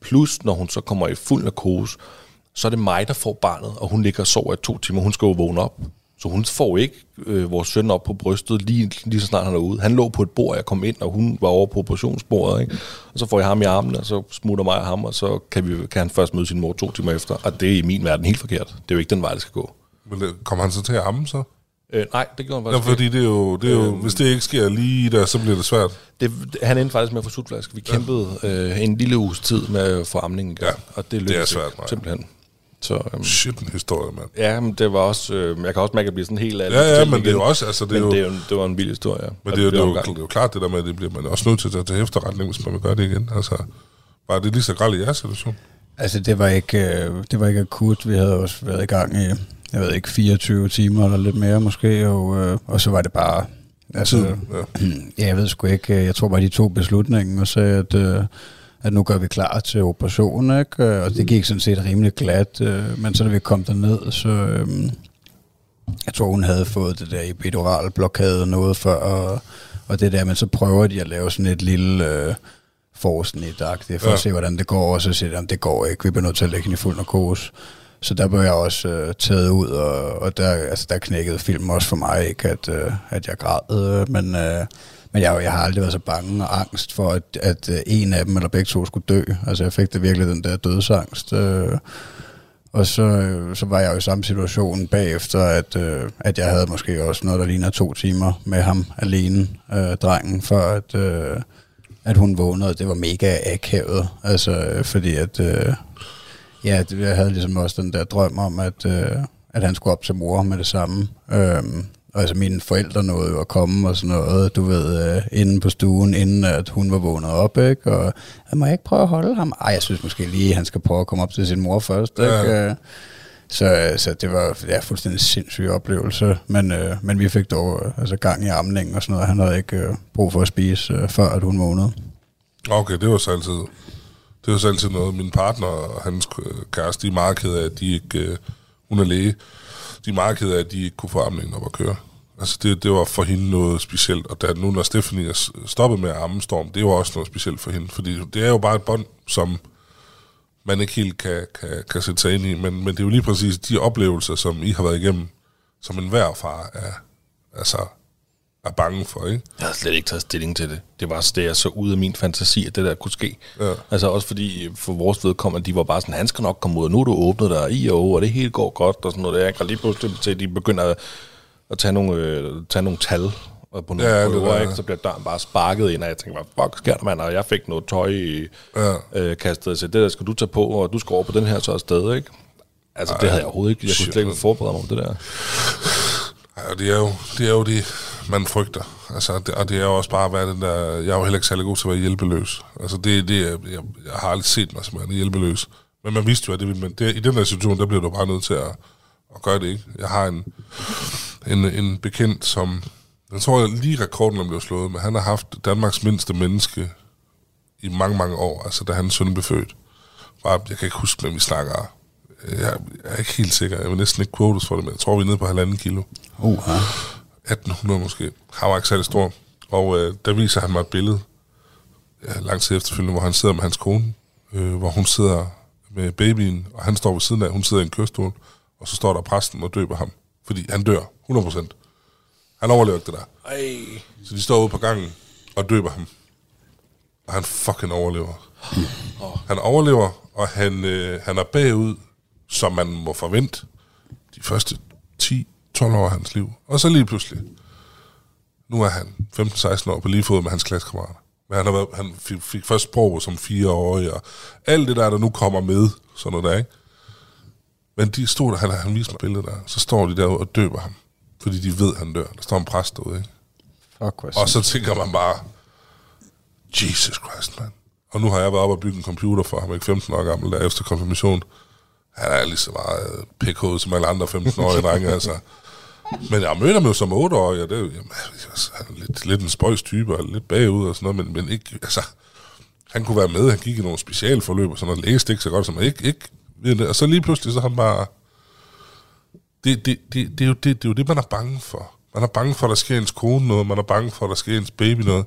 Plus, når hun så kommer i fuld narkose, så er det mig, der får barnet, og hun ligger og sover i to timer. Hun skal jo vågne op. Så hun får ikke øh, vores søn op på brystet, lige, lige så snart han er ude. Han lå på et bord, jeg kom ind, og hun var over på operationsbordet. Ikke? Og så får jeg ham i armen, og så smutter mig og ham, og så kan, vi, kan han først møde sin mor to timer efter. Og det er i min verden helt forkert. Det er jo ikke den vej, det skal gå. Øh, kommer han så til at amme så? Øh, nej, det gjorde han Ja, faktisk fordi det er jo, det er jo, hvis det ikke sker lige der, så bliver det svært. Det, han endte faktisk med at få sutflaske. Vi kæmpede øh, en lille uges tid med at få amningen i gang, Ja, og det lykkedes svært, ikke, nej. simpelthen. Så, øhm, Shit en historie, mand. ja, men det var også... Øh, jeg kan også mærke, at jeg bliver sådan helt Ja, ja, men det er jo også, altså, det er jo, det, er jo, det var en vild historie. men det er, jo, det, er jo, det er jo klart det der med, at det bliver man også nødt til at tage til efterretning, hvis man vil gøre det igen. Altså, var det lige så gralt i jeres situation? Altså, det var ikke, øh, det var ikke akut. Vi havde også været i gang i, jeg ved ikke, 24 timer eller lidt mere måske, og, øh, og så var det bare... Altså, Tiden, ja. ja, jeg ved sgu ikke. øh, Jeg tror bare, de tog beslutningen og sagde, at, øh, at nu gør vi klar til operationen, ikke? Øh, Og det gik sådan set rimelig glat. øh, Men så da vi kom derned, så... Øh, jeg tror, hun havde fået det der epidural blokade noget før, og, og det der, men så prøver de at lave sådan et lille øh, forsnit for Ja. at se, hvordan det går, og så siger de, at det går ikke, vi bliver nødt til at lægge hende i fuld narkose. Så der blev jeg også øh, taget ud, og, og der, altså, der knækkede filmen også for mig, ikke at, øh, at jeg græd, øh, men, øh, men jeg, jeg har aldrig været så bange og angst for, at, at øh, en af dem eller begge to skulle dø. Altså jeg fik det virkelig den der dødsangst. Øh, og så, øh, så var jeg jo i samme situation bagefter, at, øh, at jeg havde måske også noget, der ligner to timer med ham alene, øh, drengen, for at, øh, at hun vågnede. Det var mega akavet, altså fordi at, øh, ja, det, jeg havde ligesom også den der drøm om, at, øh, at han skulle op til mor med det samme. Øhm, altså mine forældre nåede jo at komme og sådan noget, du ved, øh, inde på stuen, inden at hun var vågnet op, ikke? Og jeg må jeg ikke prøve at holde ham? Ej, jeg synes måske lige, at han skal prøve at komme op til sin mor først, ikke? Ja. Øh, Så, så det var ja, fuldstændig sindssyg oplevelse, men, øh, men vi fik dog øh, altså gang i amningen og sådan noget. Han havde ikke øh, brug for at spise, øh, før at hun vågnede. Okay, det var så altid, det var så altid noget. Min partner og hans øh, kæreste, de er meget ked af, at de ikke, øh, hun er læge, de er meget kede af, at de ikke kunne få amningen op at køre. Altså det, det var for hende noget specielt, og da nu når Stephanie er stoppet med at amme Storm, det var også noget specielt for hende, fordi det er jo bare et bånd, som man ikke helt kan, kan, kan sætte sig ind i, men, men det er jo lige præcis de oplevelser, som I har været igennem, som enhver far er, altså, er bange for, ikke? Jeg havde slet ikke taget stilling til det. Det var det, jeg så ud af min fantasi, at det der kunne ske. Ja. Altså også fordi for vores vedkommende, de var bare sådan, han skal nok komme ud, og nu er du åbnet der i og og det hele går godt, og sådan noget der. ikke? Og lige pludselig til, de begynder at, at tage, nogle, øh, tage nogle tal og på nogle Ja, ja, det prøver, der- ikke? så bliver døren bare sparket ind, og jeg tænker, hvad fuck sker der, mand? Og jeg fik noget tøj i, Ja. øh, kastet til, det der skal du tage på, og du skal over på den her så afsted, ikke? Altså, det havde jeg overhovedet ikke. Jeg kunne slet ikke forberede mig på det der. Ej, og det er jo det, er jo det man frygter. Altså, det, og det er jo også bare at være den der... Jeg er jo heller ikke særlig god til at være hjælpeløs. Altså, det, det er, jeg, jeg har aldrig set mig som en hjælpeløs. Men man vidste jo, at det men. Det, I den der situation, der bliver du bare nødt til at, at gøre det, ikke? Jeg har en, en, en bekendt, som... Jeg tror, jeg lige rekorden er blevet slået, men han har haft Danmarks mindste menneske i mange, mange år, altså da hans søn blev født. Bare, jeg kan ikke huske, hvem vi snakker. Jeg, jeg er ikke helt sikker. Jeg vil næsten ikke quotes for det, men jeg tror, vi er nede på halvanden kilo. Uh, ja. 1800 måske. Han var ikke særlig stor. Og øh, der viser han mig et billede, ja, lang tid efterfølgende, hvor han sidder med hans kone, øh, hvor hun sidder med babyen, og han står ved siden af, hun sidder i en kørestol, og så står der præsten og døber ham, fordi han dør, 100%. Han overlever ikke det der. Ej. Så de står ude på gangen og døber ham. Og han fucking overlever. Han overlever, og han, øh, han er bagud, som man må forvente, de første 10-12 år af hans liv. Og så lige pludselig, nu er han 15-16 år på lige fod med hans klassekammerater. Men han, har været, han fik, fik først sprog som fireårig, og alt det der, der nu kommer med, sådan noget der, ikke? Men de stod der, han, han viste mig billedet der, så står de derude og døber ham, fordi de ved, han dør. Der står en præst derude, ikke? Fuck, Og så tænker man bare, Jesus Christ, mand. Og nu har jeg været oppe og bygge en computer for ham, ikke 15 år gammel, der efter konfirmation. Han er lige så meget pikhoved som alle andre 15-årige drenge, altså. Men jeg mødte ham jo som 8 år, og det er jo, jamen, altså, han er lidt, lidt en spøjs type, og lidt bagud og sådan noget, men, men ikke, altså, han kunne være med, han gik i nogle specialforløb og sådan noget, læste ikke så godt som ikke, ikke, ved det. og så lige pludselig, så han bare, det, det, det, det, er jo det, det er jo det, man er bange for. Man er bange for, at der sker ens kone noget, man er bange for, at der sker ens baby noget,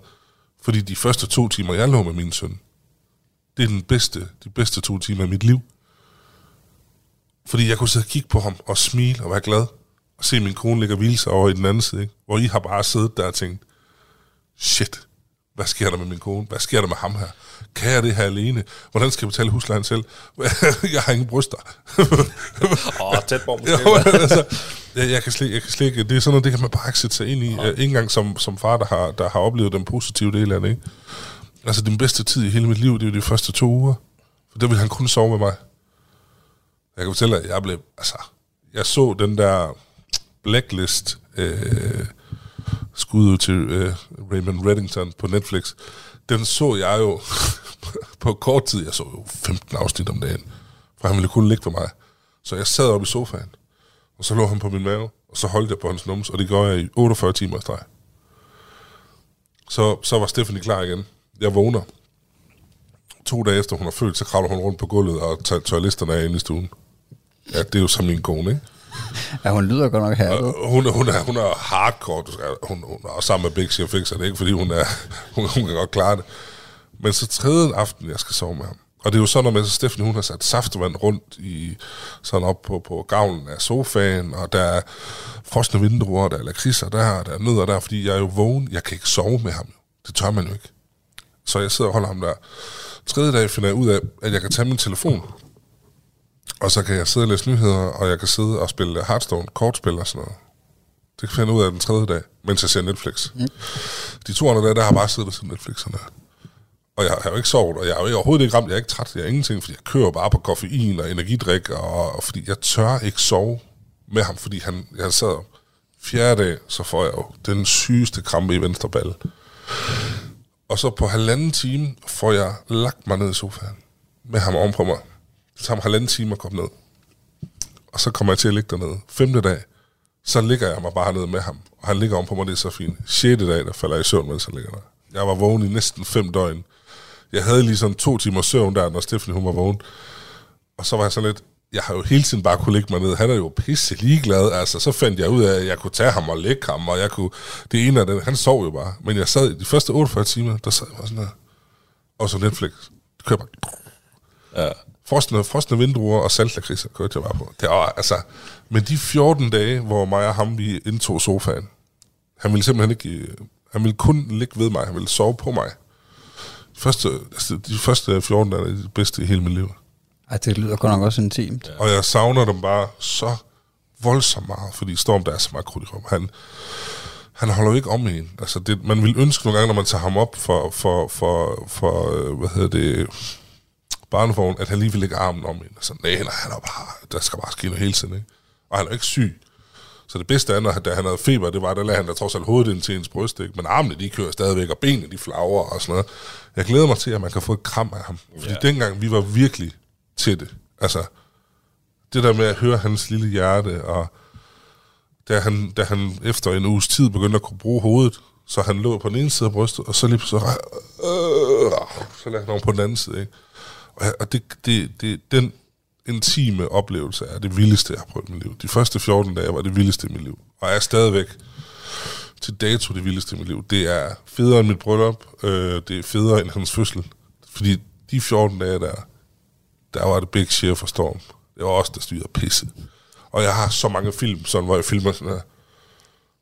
fordi de første to timer, jeg lå med min søn, det er den bedste, de bedste to timer i mit liv. Fordi jeg kunne sidde og kigge på ham og smile og være glad og se min kone ligge og hvile sig over i den anden side, ikke? hvor I har bare siddet der og tænkt, shit, hvad sker der med min kone? Hvad sker der med ham her? Kan jeg det her alene? Hvordan skal jeg betale huslejen selv? jeg har ingen bryster. Åh, oh, tæt på måske. jo, altså, jeg, jeg, kan slet, jeg kan slet ikke, det er sådan noget, det kan man bare ikke sætte sig ind i. Ja. Ikke engang som, som far, der har, der har oplevet den positive del af det. Ikke? Altså, den bedste tid i hele mit liv, det er de første to uger. For der ville han kun sove med mig. Jeg kan fortælle, at jeg blev, altså, jeg så den der blacklist øh, skud ud til øh, Raymond Reddington på Netflix. Den så jeg jo på kort tid. Jeg så jo 15 afsnit om dagen. For han ville kun ligge for mig. Så jeg sad oppe i sofaen, og så lå han på min mave, og så holdt jeg på hans nums, og det gør jeg i 48 timer i streg. Så, så var Stephanie klar igen. Jeg vågner. To dage efter hun har født, så kravler hun rundt på gulvet og tager toiletterne af inde i stuen. Ja, det er jo som min kone, ikke? Ja, hun lyder godt nok her. Hun, hun, er, hun er hardcore. Du skal, hun, hun er også sammen med Bixi og Fixer. Det ikke, fordi hun, er, hun, hun kan godt klare det. Men så tredje aften, jeg skal sove med ham. Og det er jo sådan, at Stephanie, hun har sat saftevand rundt i, sådan op på, på gavlen af sofaen, og der er frosne vinduer, der er lakridser der, der er nødder der, fordi jeg er jo vågen. Jeg kan ikke sove med ham. Det tør man jo ikke. Så jeg sidder og holder ham der. Tredje dag finder jeg ud af, at jeg kan tage min telefon, og så kan jeg sidde og læse nyheder, og jeg kan sidde og spille Hearthstone, kortspil og sådan noget. Det kan jeg finde ud af den tredje dag, mens jeg ser Netflix. Mm. De to andre dage, der har bare siddet og set Netflix sådan der. Og jeg har jo ikke sovet, og jeg er jo overhovedet ikke ramt, jeg er ikke træt, jeg er ingenting, fordi jeg kører bare på koffein og energidrik, og, og fordi jeg tør ikke sove med ham, fordi han, jeg sad fjerde dag, så får jeg jo den sygeste krampe i venstre balle. Og så på halvanden time får jeg lagt mig ned i sofaen med ham ovenpå mig. Det tager mig halvanden time at komme ned. Og så kommer jeg til at ligge dernede. Femte dag, så ligger jeg mig bare ned med ham. Og han ligger ovenpå mig, det er så fint. Sjette dag, der falder jeg i søvn, mens han ligger der. Jeg var vågen i næsten fem døgn. Jeg havde lige sådan to timer søvn der, når Stephanie hun var vågen. Og så var jeg sådan lidt, jeg har jo hele tiden bare kunne lægge mig ned. Han er jo pisse ligeglad. Altså, så fandt jeg ud af, at jeg kunne tage ham og lægge ham, og jeg kunne... Det ene af den, han sov jo bare. Men jeg sad i de første 48 timer, der sad jeg bare sådan her. Og så Netflix. Det kører bare... Ja. Frostende, frostende vinduer og saltlakridser kørte jeg bare på. Det var, altså, men de 14 dage, hvor mig og ham, vi indtog sofaen, han ville simpelthen ikke... øh, Han ville kun ligge ved mig. Han ville sove på mig. De første, altså, de første 14 dage er det bedste i hele mit liv. Ej, det lyder godt nok også intimt. Og jeg savner dem bare så voldsomt meget, fordi Storm, der er så meget krudt i rum. Han, han holder jo ikke om en. Altså det, man vil ønske nogle gange, når man tager ham op for, for, for, for øh, hvad hedder det, barnevogn, at han lige vil lægge armen om en. Altså, nej, nej, han er bare, der skal bare ske noget hele tiden, ikke? Og han er jo ikke syg. Så det bedste er, han- da han havde feber, det var, der lagde han da trods alt hovedet ind til ens bryst, ikke? Men armene, de kører stadigvæk, og benene, de flagrer og sådan noget. Jeg glæder mig til, at man kan få et kram af ham. Fordi ja. dengang, vi var virkelig til det. Altså, det der med at høre hans lille hjerte, og da han, da han efter en uges tid begyndte at kunne bruge hovedet, så han lå på den ene side af brystet, og så lige så, øh, så lagde han over på den anden side. Ikke? Og, det, det, det, den intime oplevelse er det vildeste, jeg har prøvet i mit liv. De første 14 dage var det vildeste i mit liv. Og jeg er stadigvæk til dato det vildeste i mit liv. Det er federe end mit bryllup. Øh, det er federe end hans fødsel. Fordi de 14 dage der, der var det big share for Storm. Det var også der styrede pisse. Og jeg har så mange film, sådan, hvor jeg filmer sådan her,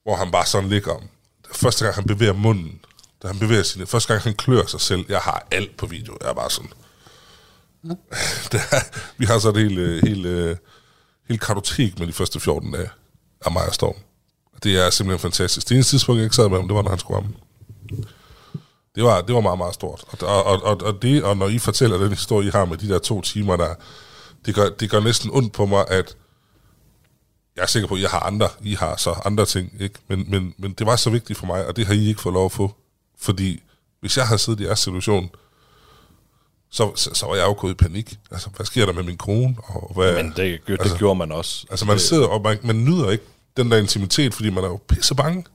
hvor han bare sådan ligger om. Første gang han bevæger munden, da han bevæger sine, første gang han klør sig selv, jeg har alt på video, jeg er bare sådan. Det er, vi har så et helt, øh, helt, øh, helt kartotek med de første 14 dage af Maja Storm. Det er simpelthen fantastisk. Det eneste tidspunkt, jeg ikke sad med ham, det var, når han skulle ramme. Det var, det var meget, meget stort. Og, og, og, og, det, og når I fortæller den historie, I har med de der to timer, der, det, gør, det gør næsten ondt på mig, at jeg er sikker på, at jeg har andre. I har så andre ting, ikke? Men, men, men det var så vigtigt for mig, og det har I ikke fået lov at få. Fordi hvis jeg havde siddet i jeres situation, så, så, så var jeg jo gået i panik. Altså, hvad sker der med min kone? Og hvad, Men det, det Altså- gjorde man også. Altså, man sidder og man, man nyder ikke den der intimitet, fordi man er jo pisse bange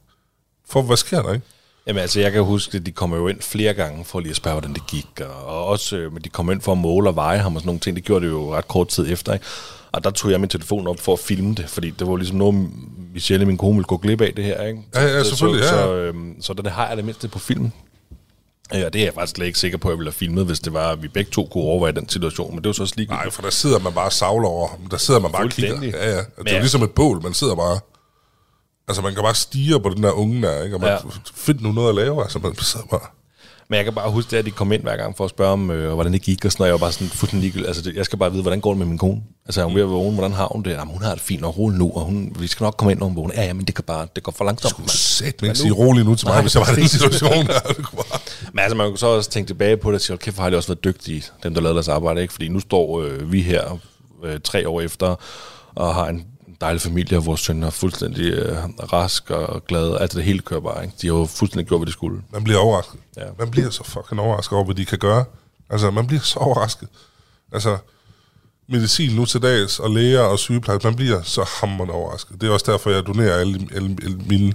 for, hvad sker der, ikke? Jamen altså, jeg kan huske, at de kommer jo ind flere gange for lige at spørge, hvordan det gik. Og, og også, øh, men de kom ind for at måle og veje ham og sådan nogle ting. Det gjorde det jo ret kort tid efter, ikke? Og der tog jeg min telefon op for at filme det, fordi det var ligesom noget, Michelle, min kone, ville gå glip af det her, ikke? Ja, ja, selvfølgelig, så, ja. Så, øhm, så den har jeg det mindste på film. Ja, det er jeg faktisk slet ikke sikker på, at jeg ville have filmet, hvis det var, at vi begge to kunne overveje den situation. Men det var så også ligegyldigt. Nej, for der sidder man bare og savler over. Der sidder man bare og kigger. Ja, ja. Det er Ja. jo ligesom et bål, man sidder bare... Altså, man kan bare stige på den der unge der, ikke? Og man ja. find nu noget at lave, altså, man sidder bare... Men jeg kan bare huske, det, at de kom ind hver gang for at spørge om, øh, hvordan det gik, og sådan noget. Jeg var bare sådan fuldstændig ligegyldig. Altså, det, jeg skal bare vide, hvordan går det med min kone? Altså, er hun ved at vågne? Hvordan har hun det? Jamen, hun har det fint og roligt nu, og hun, vi skal nok komme ind, når hun vågner. Ja, ja, men det, kan bare, det går for langsomt. Mand. sæt ikke sige roligt nu til mig, Nej, hvis jeg var i den situation der. Men altså, man kan så også tænke tilbage på det og sige, "Hold kæft, har de også været dygtige, dem der lavede deres arbejde, ikke? Fordi nu står øh, vi her øh, tre år efter, og har en dejlig familie, og vores søn er fuldstændig øh, rask og glad. Altså, det hele kører bare, ikke? De har jo fuldstændig gjort, hvad de skulle. Man bliver overrasket. Ja. Man bliver så fucking overrasket over, hvad de kan gøre. Altså, man bliver så overrasket. Altså, medicin nu til dags, og læger og sygeplejersker, man bliver så hammerende overrasket. Det er også derfor, jeg donerer alle, alle, alle mine,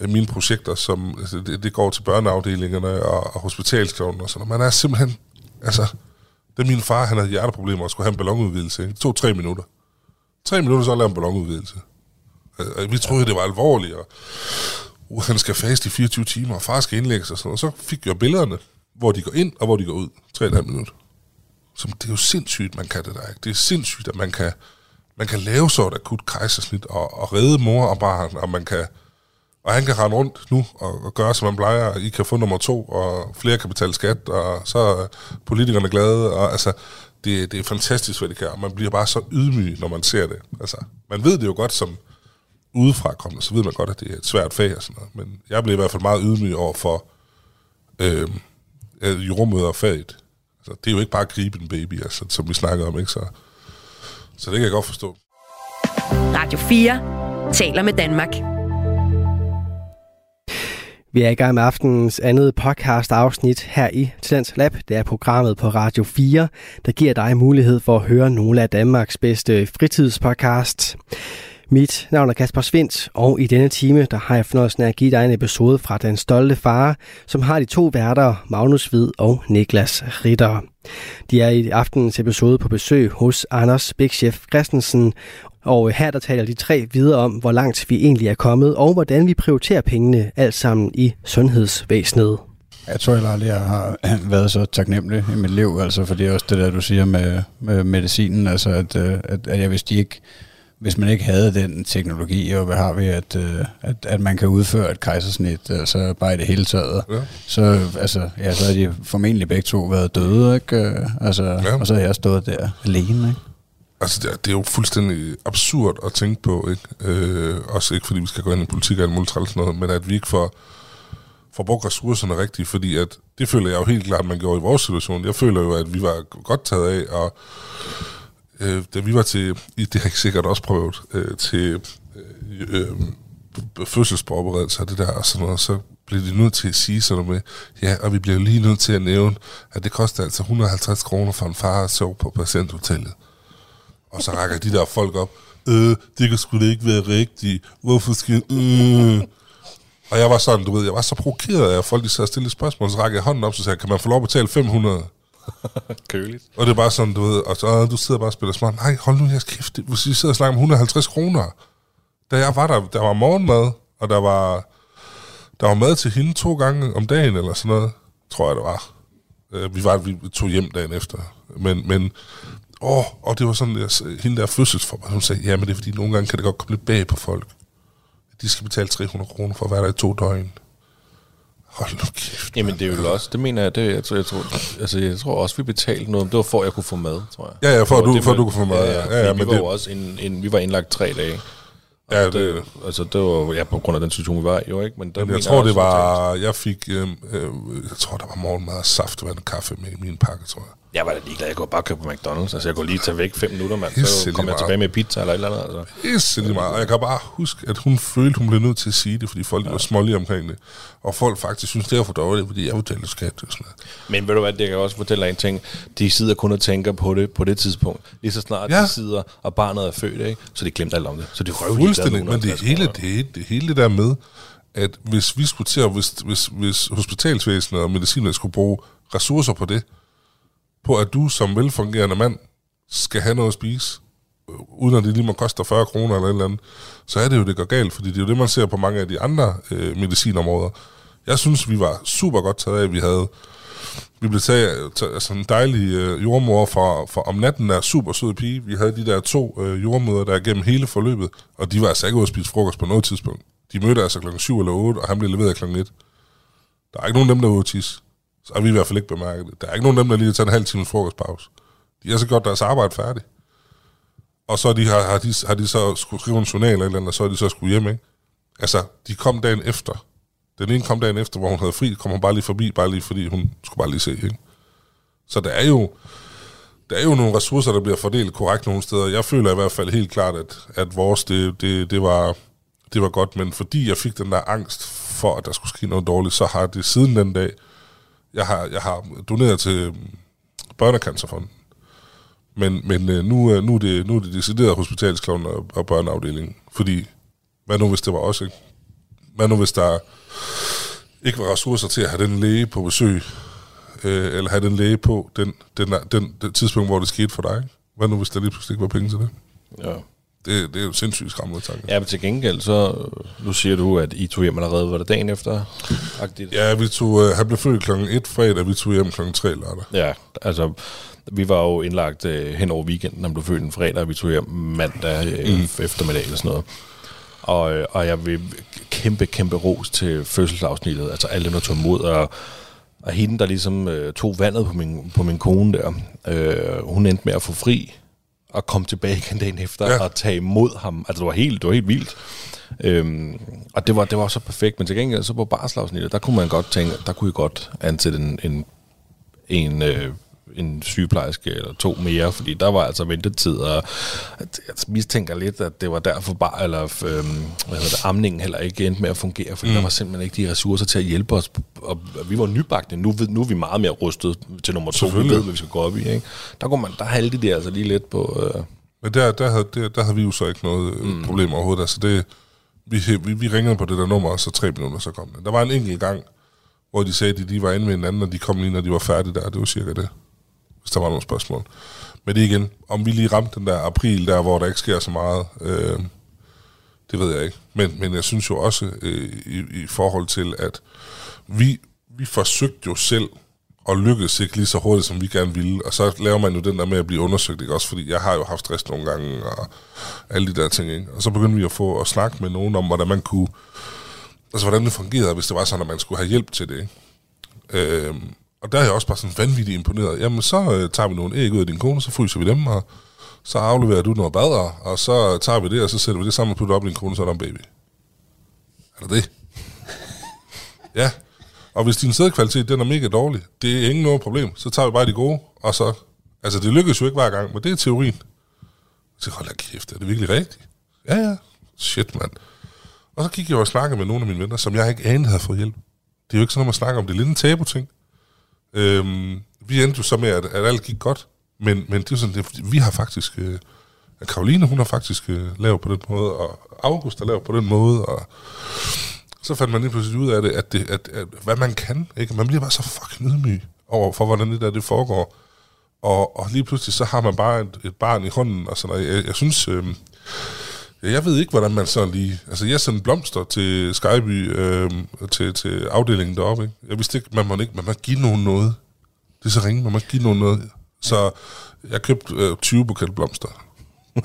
øh, mine projekter, som altså, det, det går til børneafdelingerne og, og og sådan noget. Man er simpelthen, altså, da min far, han havde hjerteproblemer og skulle have en ballonudvidelse, det tog tre minutter. Tre minutter, så lavede en ballonudvidelse. Øh, vi troede, det var alvorligt, og uh, han skal faste i 24 timer, og far skal indlægges og sådan noget. Så fik jeg billederne, hvor de går ind, og hvor de går ud. 3,5 minutter. Så det er jo sindssygt, man kan det der. Ikke? Det er sindssygt, at man kan, man kan lave så et akut kejsersnit og, og redde mor og barn, og man kan og han kan rende rundt nu og, og gøre, som man plejer. I kan få nummer to, og flere kan betale skat, og så er politikerne glade. Og, altså, det, det er fantastisk, hvad det kan. Og man bliver bare så ydmyg, når man ser det. Altså, man ved det jo godt som udefra kommende, så ved man godt, at det er et svært fag og sådan noget. Men jeg bliver i hvert fald meget ydmyg over for øh, jordmøderfaget. Altså, det er jo ikke bare at gribe en baby, altså, som vi snakker om, ikke? Så, så det kan jeg godt forstå. Radio 4 taler med Danmark. Vi er i gang med aftenens andet podcast afsnit her i Talents Lab. Det er programmet på Radio 4, der giver dig mulighed for at høre nogle af Danmarks bedste fritidspodcasts. Mit navn er Kasper Svindt, og i denne time der har jeg fornøjelsen af at give dig en episode fra Den Stolte Far, som har de to værter, Magnus Hvid og Niklas Ritter. De er i aftenens episode på besøg hos Anders Bækchef Christensen, og her der taler de tre videre om, hvor langt vi egentlig er kommet, og hvordan vi prioriterer pengene alt sammen i sundhedsvæsenet. Jeg tror heller aldrig, jeg har været så taknemmelig i mit liv, altså, for det er også det der, du siger med, med medicinen, altså at, øh, at, at jeg hvis de ikke hvis man ikke havde den teknologi, og hvad har vi, at, øh, at, at man kan udføre et kejsersnit, altså bare i det hele taget, Ja. så, altså, ja, så har de formentlig begge to været døde, ikke? Øh, Altså, Ja. Og så har jeg stået der alene, ikke? Altså, det er, det er jo fuldstændig absurd at tænke på, ikke? Øh, også ikke fordi vi skal gå ind i politik og alt muligt træls noget, men at vi ikke får, får brugt ressourcerne rigtigt, fordi at, det føler jeg jo helt klart, at man gjorde i vores situation. Jeg føler jo, at vi var godt taget af, og øh, da vi var til, i- det har jeg sikkert også prøvet, øh, til øh, øh, fødselsforberedelse og det der og sådan noget, så bliver de nødt til at sige sådan noget med, ja, og vi bliver lige nødt til at nævne, at det koster altså 150 kroner for en far at sove på patienthotellet. Og så rækker de der folk op, øh, det kan sgu da ikke være rigtigt, hvorfor skal, øh. Og jeg var sådan, du ved, jeg var så provokeret af, at folk de sad og stillede spørgsmål, så rækker jeg hånden op, så sagde jeg, kan man få lov at betale 500? Køligt. Og det er bare sådan, du ved, og så, du sidder bare og spiller smart. Nej, hold nu jeres kæft. Hvis I sidder og snakker om 150 kroner. Da jeg var der, der var morgenmad, og der var, der var mad til hende to gange om dagen, eller sådan noget, tror jeg, det var. Øh, vi, var, vi tog hjem dagen efter. Men, men åh, og det var sådan, jeg, hende der fødselsforberedelse, hun sagde, ja, men det er fordi, nogle gange kan det godt komme lidt bag på folk. De skal betale 300 kroner for at være der i to døgn. Hold nu kæft. Jamen, det er jo også, det mener jeg, det, jeg, tror, jeg, tror, altså, jeg tror også, vi betalte noget, det var for, at jeg kunne få mad, tror jeg. Ja, ja, for at du- det for at du kunne få mad, ja. Ja, ja, fordi men vi var det- også en, en, vi var indlagt tre dage. Ja, det, det, altså, det var ja, på grund af den situation, vi var i, jo ikke? Men, der Men jeg tror, det var... Jeg fik... Øh, øh, jeg tror, der var morgenmad og saftevand og kaffe med i min pakke, tror jeg. Jeg var da ligeglad, jeg kunne bare købe på McDonald's. Altså, jeg kunne lige tage væk fem minutter, mand. Så lige kom jeg tilbage med pizza eller et eller andet. Altså. Pisse lige meget. Og jeg kan bare huske, at hun følte, hun blev nødt til at sige det, fordi folk ja. var smålige omkring det. Og folk faktisk synes, det er for dårligt, fordi jeg betaler skat og sådan noget. Men ved du hvad, det kan jeg også fortælle dig en ting. De sidder kun og tænker på det på det tidspunkt. Lige så snart Ja. de sidder, og barnet er født, ikke? så de glemte alt om det. Så de røv Fuldstændig. Men det hele, det, det hele der med, at hvis vi skulle til at, hvis, hvis, hvis hospitalsvæsenet og medicinen skulle bruge ressourcer på det, på at du som velfungerende mand skal have noget at spise, øh, uden at det lige må koste 40 kroner eller et eller andet, så er det jo, det går galt, fordi det er jo det, man ser på mange af de andre øh, medicinområder. Jeg synes, vi var super godt taget af, vi havde vi blev taget, taget altså en dejlig øh, jordmor fra, fra om natten der super sød pige. Vi havde de der to øh, jordmøder der gennem hele forløbet, og de var altså ikke ude at spise frokost på noget tidspunkt. De mødte altså klokken 7 eller 8, og han blev leveret klokken 1. Der er ikke nogen af dem, der var ude at tisse. Så har vi i hvert fald ikke bemærket det. Der er ikke nogen af dem, der lige har taget en halv times frokostpause. De har så gjort deres arbejde færdigt. Og så de har, har, de, har de så skulle skrive en journal eller, eller andet, og så er de så skulle hjem, ikke? Altså, de kom dagen efter. Den ene kom dagen efter, hvor hun havde fri, kom hun bare lige forbi, bare lige fordi hun skulle bare lige se, ikke? Så der er jo, der er jo nogle ressourcer, der bliver fordelt korrekt nogle steder. Jeg føler i hvert fald helt klart, at, at vores, det, det, det, var, det var godt, men fordi jeg fik den der angst for, at der skulle ske noget dårligt, så har det siden den dag, jeg har, jeg har doneret til Børnecancerfonden. Men, men øh, nu, øh, nu, er det, nu er det decideret hospitalsklovn og, og børneafdelingen. Fordi, hvad nu hvis det var også ikke? Hvad nu hvis der ikke var ressourcer til at have den læge på besøg, øh, eller have den læge på den, den, den, den tidspunkt, hvor det skete for dig, ikke? Hvad nu hvis der lige pludselig ikke var penge til det? Ja. Det, det er jo sindssygt skræmmende tanke. Ja, men til gengæld, så nu siger du, at I tog hjem allerede, var det dagen efter? Agtigt? Ja, vi tog, øh, han blev født klokken 1 fredag, vi tog hjem klokken 3 lørdag. Ja, altså, vi var jo indlagt øh, hen over weekenden, han blev født en fredag, og vi tog hjem mandag øh, mm. eftermiddag eller sådan noget. Og, øh, og jeg vil kæmpe, kæmpe ros til fødselsafsnittet, altså alle dem, der tog imod, og, og hende, der ligesom øh, tog vandet på min, på min kone der, øh, hun endte med at få fri, og komme tilbage igen dagen efter, Ja. og tage imod ham. Altså, det var helt, det var helt vildt. Øhm, og det var, det var så perfekt, men til gengæld så på barselsafsnittet, der kunne man godt tænke, der kunne I godt ansætte en, en, en, øh, en sygeplejerske eller to mere, fordi der var altså ventetid, og jeg mistænker lidt, at det var derfor bare, eller øhm, hvad det, amningen heller ikke endte med at fungere, fordi mm. der var simpelthen ikke de ressourcer til at hjælpe os, og vi var nybagte, nu, nu er vi meget mere rustet til nummer to, vi ved, hvad vi skal gå op i, ikke? Der, kunne man, der halte de altså lige lidt på, øh, Men der, der, havde, der, der havde vi jo så ikke noget mm. problem overhovedet. Altså det, vi, vi, vi ringede på det der nummer, og så tre minutter, så kom det. Der var en enkelt gang, hvor de sagde, at de, de var inde med hinanden, og de kom lige, når de var færdige der. Det var cirka det, hvis der var nogle spørgsmål. Men det igen, om vi lige ramte den der april, der hvor der ikke sker så meget, øh, det ved jeg ikke. Men, men jeg synes jo også, øh, i, i forhold til, at vi, vi forsøgte jo selv og lykkedes ikke lige så hurtigt, som vi gerne ville. Og så laver man jo den der med at blive undersøgt, ikke? Også fordi jeg har jo haft stress nogle gange, og alle de der ting, ikke? Og så begyndte vi at få at snakke med nogen om, hvordan man kunne... Altså, hvordan det fungerede, hvis det var sådan, at man skulle have hjælp til det, ikke? Øhm, og der er jeg også bare sådan vanvittigt imponeret. Jamen, så øh, tager vi nogle æg ud af din kone, så fryser vi dem, og så afleverer du noget bader, og så tager vi det, og så sætter vi det sammen og putter op i din kone, så er der en baby. Er det det? ja. Og hvis din sædkvalitet, den er mega dårlig, det er ingen noget problem. Så tager vi bare de gode, og så... Altså, det lykkes jo ikke hver gang, men det er teorien. Så hold da kæft, er det virkelig rigtigt? Ja, ja. Shit, mand. Og så gik jeg og snakkede med nogle af mine venner, som jeg ikke anede havde fået hjælp. Det er jo ikke sådan, at man snakker om det. En tabu-ting. Øhm, vi endte jo så med, at, at alt gik godt. Men, men det er sådan, det vi har faktisk... Øh, at Karoline, hun har faktisk øh, lavet på den måde, og August har lavet på den måde, og så fandt man lige pludselig ud af det, at, det, at, at hvad man kan, ikke? Man bliver bare så fucking ydmyg over for, hvordan det der det foregår. Og, og lige pludselig, så har man bare et, et barn i hånden, og sådan noget. Jeg, jeg synes, øh, jeg ved ikke, hvordan man så lige... Altså, jeg sendte blomster til Skyby, øh, til, til afdelingen deroppe, ikke? Jeg vidste ikke, man må ikke, man må give nogen noget. Det er så ringe, man må give nogen noget. Så jeg købte øh, 20 buket blomster.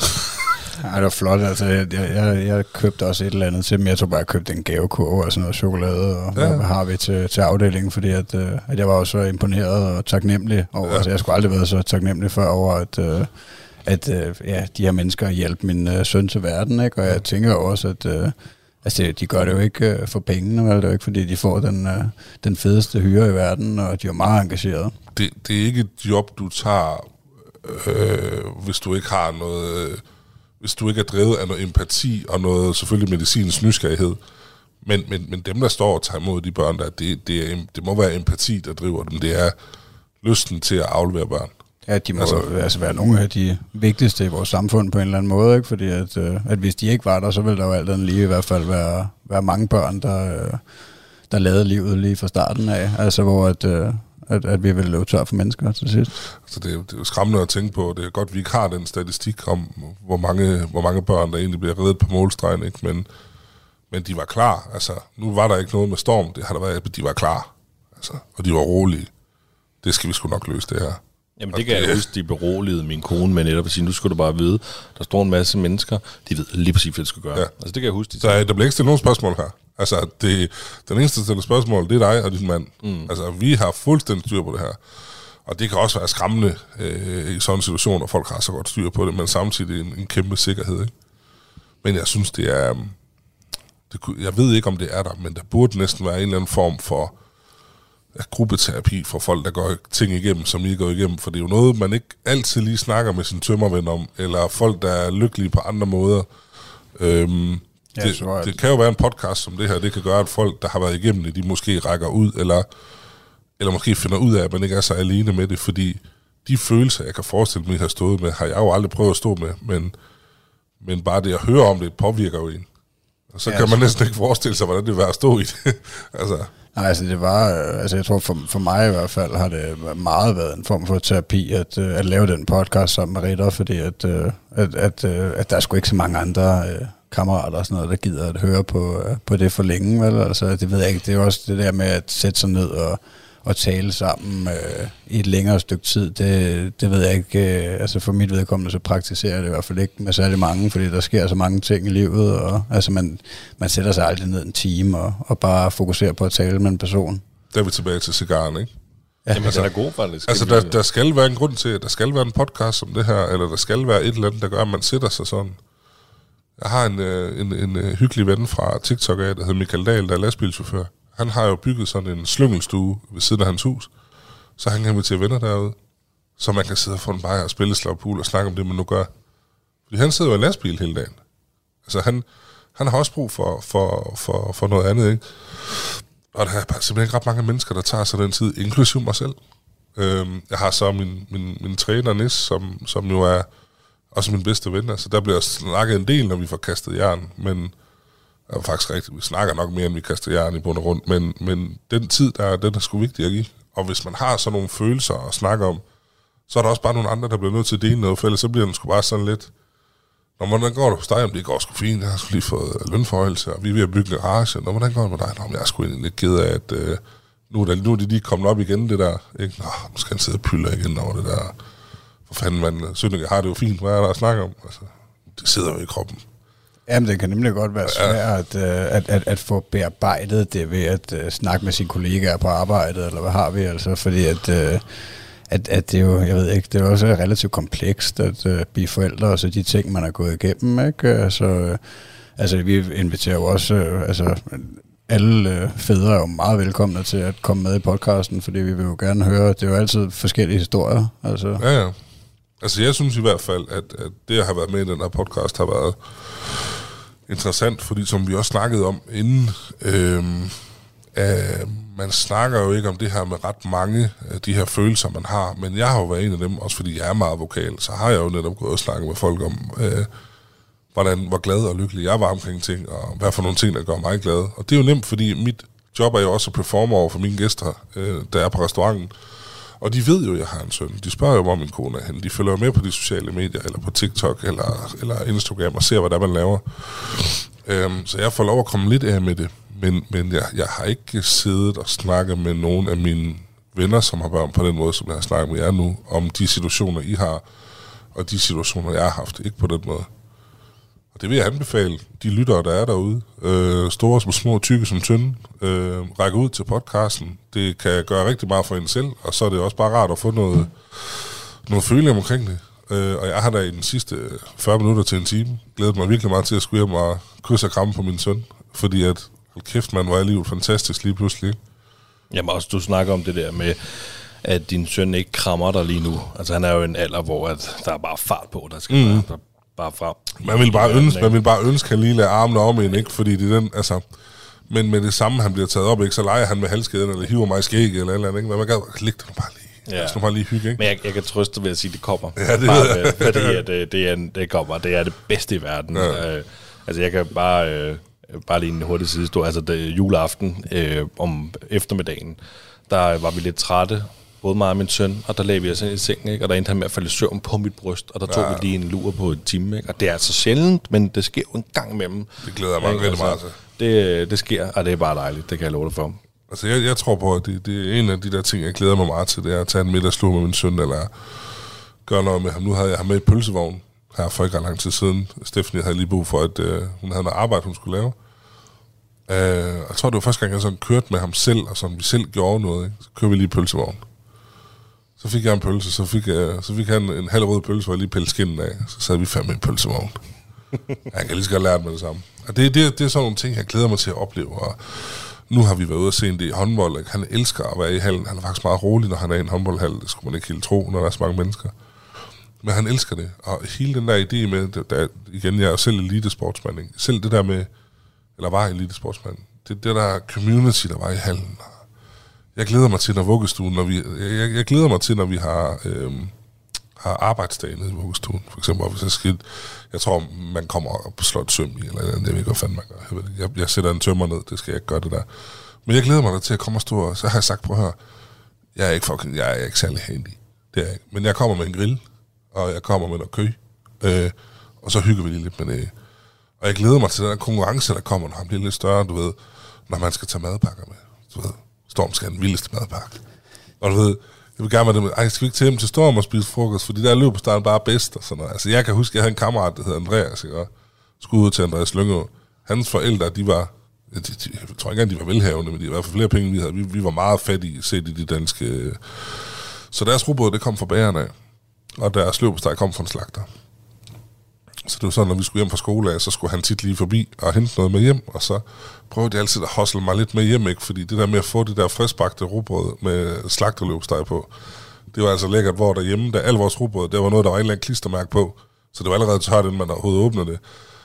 Ja, det var flot. Altså, jeg, jeg, jeg, købte også et eller andet til dem. Jeg tror bare, jeg købte en gavekurve og sådan noget chokolade, og ja. hvad har vi til, til afdelingen, fordi at, øh, at jeg var også så imponeret og taknemmelig over, ja. altså, jeg skulle aldrig været så taknemmelig før over, at, øh, at øh, ja, de her mennesker hjælper min øh, søn til verden, ikke? og jeg tænker også, at øh, altså, de gør det jo ikke øh, for pengene, vel? det er jo ikke, fordi de får den, øh, den fedeste hyre i verden, og de er meget engagerede. det, det er ikke et job, du tager, øh, hvis du ikke har noget, øh, hvis du ikke er drevet af noget empati og noget selvfølgelig medicinsk nysgerrighed. Men, men, men dem, der står og tager imod de børn, der, det, det, er, det må være empati, der driver dem. Det er lysten til at aflevere børn. Ja, de må Altså- altså, altså være nogle af de vigtigste i vores samfund på en eller anden måde, ikke? fordi at, øh, at hvis de ikke var der, så ville der jo alt andet lige i hvert fald være, være mange børn, der, øh, der lavede livet lige fra starten af, altså hvor at, øh, at, at vi ville løbe tør for mennesker til sidst. Så det, er det er jo skræmmende at tænke på. Det er godt, at vi ikke har den statistik om, hvor mange, hvor mange børn, der egentlig bliver reddet på målstregen. Ikke? Men, men de var klar. Altså, nu var der ikke noget med storm. Det har der været, men de var klar. Altså, og de var rolige. Det skal vi sgu nok løse, det her. Jamen det kan jeg huske, de beroligede min kone med netop at sige, nu skal du bare vide, der står en masse mennesker, de ved lige præcis, hvad de skal gøre. Ja. Altså det kan jeg huske, de Så øh, der bliver ikke stillet nogen spørgsmål her. Altså, det, den eneste, der stiller spørgsmål, det er dig og din mand. Mm. Altså, vi har fuldstændig styr på det her. Og det kan også være skræmmende øh, i sådan en situation, hvor folk har så godt styr på det, men samtidig en, en kæmpe sikkerhed. Ikke? Men jeg synes, det er... øhm, Det, jeg ved ikke, om det er der, men der burde næsten være en eller anden form for gruppeterapi for folk, der går ting igennem, som I går igennem. For det er jo noget, man ikke altid lige snakker med sin tømmerven om, eller folk, der er lykkelige på andre måder. Øhm, Ja, det, så er det- kan jo være en podcast som det her, det kan gøre, at folk, der har været igennem det, de måske rækker ud, eller, eller måske finder ud af, at man ikke er så alene med det, fordi de følelser, jeg kan forestille mig, at I har stået med, har jeg jo aldrig prøvet at stå med, men, men bare det at høre om det, påvirker jo en. Og så Ja, kan man næsten ikke forestille sig, hvordan det er at stå i det. altså, Nej, altså det var, øh, altså jeg tror for, for mig i hvert fald har det meget været en form for terapi at, øh, at lave den podcast sammen med Ritter, fordi at, øh, at, at, at der er sgu ikke så mange andre kammerater og sådan noget, der gider at høre på, på det for længe, vel? Altså det ved jeg ikke, det er jo også det der med at sætte sig ned og, og tale sammen øh, i et længere stykke tid, det, det ved jeg ikke, øh, altså for mit vedkommende så praktiserer jeg det i hvert fald ikke med særlig mange, fordi der sker så mange ting i livet, og altså man, man sætter sig aldrig ned en time og, og bare fokuserer på at tale med en person. der er vi tilbage til cigaren, ikke? Ja, Jamen, den er god faktisk. Altså, der, der skal være en grund til, at der skal være en podcast som det her, eller der skal være et eller andet, der gør, at man sætter sig sådan. Jeg har en, øh, en, en, øh, hyggelig ven fra TikTok af, der hedder Michael Dahl, der er lastbilchauffør. Han har jo bygget sådan en slyngelstue ved siden af hans hus, så han kan invitere venner derude, så man kan sidde og få en bajer og spille slag pool og snakke om det, man nu gør. Fordi han sidder jo i lastbil hele dagen. Altså, han, han har også brug for, for, for, for noget andet, ikke? Og der er bare simpelthen ikke ret mange mennesker, der tager sig den tid, inklusive mig selv. Øhm, jeg har så min, min, min træner, Nis, som, som jo er også min bedste ven. Altså, der bliver snakket en del, når vi får kastet jern, men er faktisk rigtigt. Vi snakker nok mere, end vi kaster jern i bund og rundt, men, men den tid, der er, den er sgu vigtig at give. Og hvis man har sådan nogle følelser at snakke om, så er der også bare nogle andre, der bliver nødt til at dele noget, for ellers så bliver den sgu bare sådan lidt... Når hvordan går det hos dig? Jamen, det går sgu fint. Jeg har sgu lige fået øh, lønforhøjelse, og vi er ved at bygge en garage. Nå, hvordan går det med dig? Nå, men jeg er sgu egentlig lidt ked af, at øh, nu, er der, nu er de lige kommet op igen, det der. Ikke? Nå, nu skal han sidde og pylde igen over det der. For fanden, man, Sønneke har det jo fint. Hvad er der at snakke om? Altså, det sidder jo i kroppen. Jamen, det kan nemlig godt være svært at, øh, at, at, at få bearbejdet det ved at uh, snakke med sine kollegaer på arbejdet, eller hvad har vi altså, fordi at, uh, at, at det er jo, jeg ved ikke, det er også relativt komplekst at uh, blive forældre, og så de ting, man har gået igennem, ikke? Altså, uh, altså vi inviterer jo også, uh, altså alle uh, fædre er jo meget velkomne til at komme med i podcasten, fordi vi vil jo gerne høre, det er jo altid forskellige historier, altså. Ja, ja. Altså, jeg synes i hvert fald, at, at det at have været med i den her podcast har været interessant, fordi som vi også snakkede om inden, øh, øh, man snakker jo ikke om det her med ret mange af de her følelser, man har, men jeg har jo været en af dem, også fordi jeg er meget vokal, så har jeg jo netop gået og snakket med folk om, øh, hvordan, hvor glad og lykkelig jeg var omkring ting, og hvad for nogle ting, der gør mig glad. Og det er jo nemt, fordi mit job er jo også at performe over for mine gæster, øh, der er på restauranten. Og de ved jo, at jeg har en søn. De spørger jo, hvor min kone er henne. De følger jo med på de sociale medier, eller på TikTok, eller, eller Instagram, og ser, hvad der man laver. Øhm, så jeg får lov at komme lidt af med det. Men, men jeg, jeg har ikke siddet og snakket med nogen af mine venner, som har børn på den måde, som jeg har snakket med jer nu, om de situationer, I har, og de situationer, jeg har haft. Ikke på den måde. Det vil jeg anbefale de lyttere, der er derude. Øh, store som små, tykke som tynde. Øh, række ud til podcasten. Det kan gøre rigtig meget for en selv, og så er det også bare rart at få noget, noget føling omkring det. Øh, og jeg har da i den sidste 40 minutter til en time glædet mig virkelig meget til at skulle hjem og kysse og kramme på min søn. Fordi at, hold kæft man, hvor er livet fantastisk lige pludselig. Jamen også, du snakker om det der med, at din søn ikke krammer dig lige nu. Altså han er jo en alder, hvor at der er bare fart på, der skal mm. bare, der, bare frem. Man vil bare ønske, man vil bare ønske, at han lige lader armene om en, ikke? Fordi det er den, altså... Men med det samme, han bliver taget op, ikke? Så leger han med halskæden, eller hiver mig i skæg, eller eller andet, ikke? Men man kan lægge det bare lige. Ja. Nu bare lige hygge, ikke? Men jeg, jeg kan trøste ved at sige, at det kommer. Ja, det bare, ved jeg. Fordi at, øh, det, er, det kommer. Det er det bedste i verden. Ja. Øh, altså jeg kan bare... Øh, bare lige en hurtig sidehistorie. Altså det, juleaften øh, om eftermiddagen, der var vi lidt trætte, både mig og min søn, og der lagde vi os ind i sengen, ikke? og der endte han med at falde i søvn på mit bryst, og der tog Ja. vi lige en lur på en time. Ikke? Og det er altså sjældent, men det sker jo en gang imellem. Det glæder jeg mig rigtig meget til. Det, det sker, og det er bare dejligt, det kan jeg love dig for. Altså, jeg, jeg tror på, at det, det er en af de der ting, jeg glæder mig meget til, det er at tage en middagslur med min søn, eller gøre noget med ham. Nu havde jeg ham med i pølsevognen her for ikke lang tid siden. Stephanie havde lige brug for, at øh, hun havde noget arbejde, hun skulle lave. Øh, jeg tror, det var første gang, jeg sådan kørte med ham selv, og sådan vi selv gjorde noget. Ikke? Så kørte vi lige i pølsevogn. Så fik jeg en pølse, så fik, jeg, så fik han en halv rød pølse, hvor jeg lige pælte skinnen af. Så sad vi fandme i en pølsevogn. jeg kan lige så godt lære det med det samme. Og det, det, det er sådan nogle ting, jeg glæder mig til at opleve. Og nu har vi været ude og se en del i håndbold. Ikke? Han elsker at være i hallen. Han er faktisk meget rolig, når han er i en håndboldhal. Det skulle man ikke helt tro, når der er så mange mennesker. Men han elsker det. Og hele den der idé med, der, igen, jeg er selv elitesportsmand. Ikke? Selv det der med, eller var elitesportsmand, det det der community, der var i hallen. Jeg glæder mig til, når vuggestuen, når vi, jeg, jeg glæder mig til, når vi har, øhm, har arbejdsdagen nede i vuggestuen. For eksempel, hvis jeg skal, jeg tror, man kommer og slår et søm i, eller andet, det ved ikke, hvad fanden man gør. Jeg, ved, jeg, jeg sætter en tømmer ned, det skal jeg ikke gøre det der. Men jeg glæder mig da til at komme og stå, og så har jeg sagt, prøv at høre, jeg er ikke, fucking, jeg er ikke særlig handy. Det er jeg ikke. Men jeg kommer med en grill, og jeg kommer med noget kø, øh, og så hygger vi lige lidt med det. Og jeg glæder mig til den der konkurrence, der kommer, når han bliver lidt større, du ved, når man skal tage madpakker med. Du ved, Storm skal have den vildeste madpakke. Og du ved, jeg vil gerne være det med, ej, skal vi ikke til hjem til Storm og spise frokost, fordi der løber starten bare bedst og sådan noget. Altså, jeg kan huske, jeg havde en kammerat, der hed Andreas, ikke? Og skulle ud til Andreas Lyngå. Hans forældre, de var, de, de, jeg tror ikke engang, de var velhavende, men de var i hvert fald flere penge, end vi havde. Vi, vi var meget fattige, set i de danske... Øh. Så deres robot, det kom fra bagerne af, og deres løbesteg kom fra en slagter. Så det var sådan, når vi skulle hjem fra skole af, så skulle han tit lige forbi og hente noget med hjem, og så prøvede jeg altid at hostle mig lidt med hjem, ikke? fordi det der med at få det der friskbagte rugbrød med slagterløbsteg på, det var altså lækkert, hvor derhjemme, da al vores rugbrød, der var noget, der var en eller anden klistermærke på, så det var allerede tørt, inden man overhovedet åbnede det.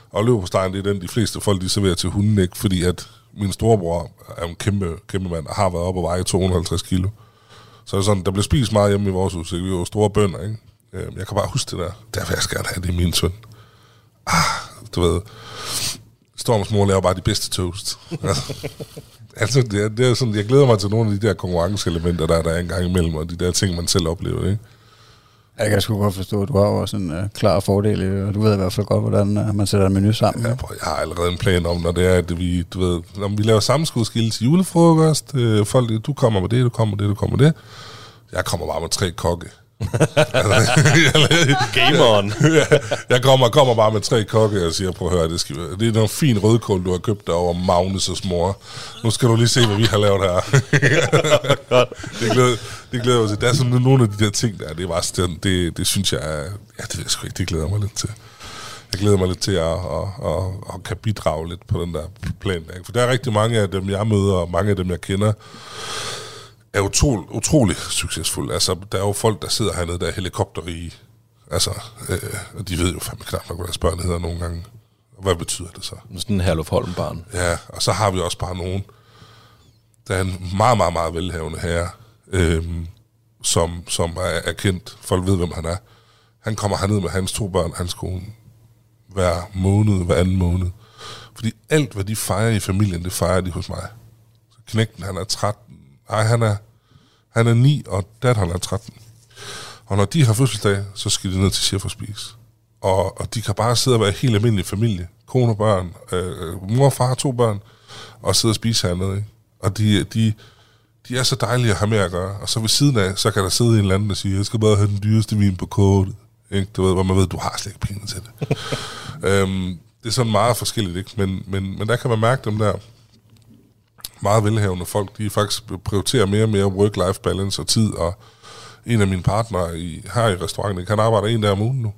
Og løbstegen, det er den, de fleste folk, de serverer til hunden, ikke? fordi at min storebror er en kæmpe, kæmpe mand, og har været oppe og veje 250 kilo. Så det er sådan, der blev spist meget hjemme i vores hus, ikke? vi var store bønder, ikke? Øhm, jeg kan bare huske det der. Derfor jeg skal gerne have det i min søn. Ah, du ved. Storms mor laver bare de bedste toast. altså, det, er, det er sådan, jeg glæder mig til nogle af de der konkurrenceelementer, der, der er en gang imellem, og de der ting, man selv oplever, ikke? Jeg kan sgu godt forstå, at du har også en uh, klar fordel, og du ved i hvert fald godt, hvordan uh, man sætter en menu sammen. Ja, prøv, jeg har allerede en plan om, når det er, at vi, du ved, når vi laver sammenskudskilde til julefrokost, øh, folk, du kommer med det, du kommer med det, du kommer med det. Jeg kommer bare med tre kokke. Game on. jeg kommer, kommer bare med tre kokke og siger, prøv at høre, det, skal, det er noget fin rødkål, du har købt over Magnus' mor. Nu skal du lige se, hvad vi har lavet her. det, glæder, det glæder mig til. Der er sådan nogle af de der ting der, det, er bare, det, det, det synes jeg, ja, det, er sgu ikke, det glæder mig lidt til. Jeg glæder mig lidt til at, at, at, at kan bidrage lidt på den der plan. Der. For der er rigtig mange af dem, jeg møder, og mange af dem, jeg kender, er utrolig, utrolig succesfuld. Altså, der er jo folk, der sidder hernede, der er helikopterrige. Altså, øh, og de ved jo fandme knap nok, hvad deres børn hedder nogle gange. Hvad betyder det så? Sådan en Herluf Holm barn. Ja, og så har vi også bare nogen, der er en meget, meget, meget velhavende herre, øh, som, som er, er kendt. Folk ved, hvem han er. Han kommer herned med hans to børn, hans kone, hver måned, hver anden måned. Fordi alt, hvad de fejrer i familien, det fejrer de hos mig. Så knægten, han er 13. Nej, han er, han er 9, og datteren er 13. Og når de har fødselsdag, så skal de ned til chef og spise. Og, og de kan bare sidde og være helt almindelig familie. Kone og børn. Øh, mor og far to børn. Og sidde og spise hernede. Ikke? Og de, de, de er så dejlige at have med at gøre. Og så ved siden af, så kan der sidde en eller anden, der siger, jeg skal bare have den dyreste vin på kortet. Ikke? Du ved, hvor man ved, du har slet ikke penge til det. øhm, det er sådan meget forskelligt, ikke? Men, men, men der kan man mærke dem der meget velhavende folk, de faktisk prioriterer mere og mere work-life balance og tid, og en af mine partnere i, her i restauranten, han arbejder en dag om ugen nu.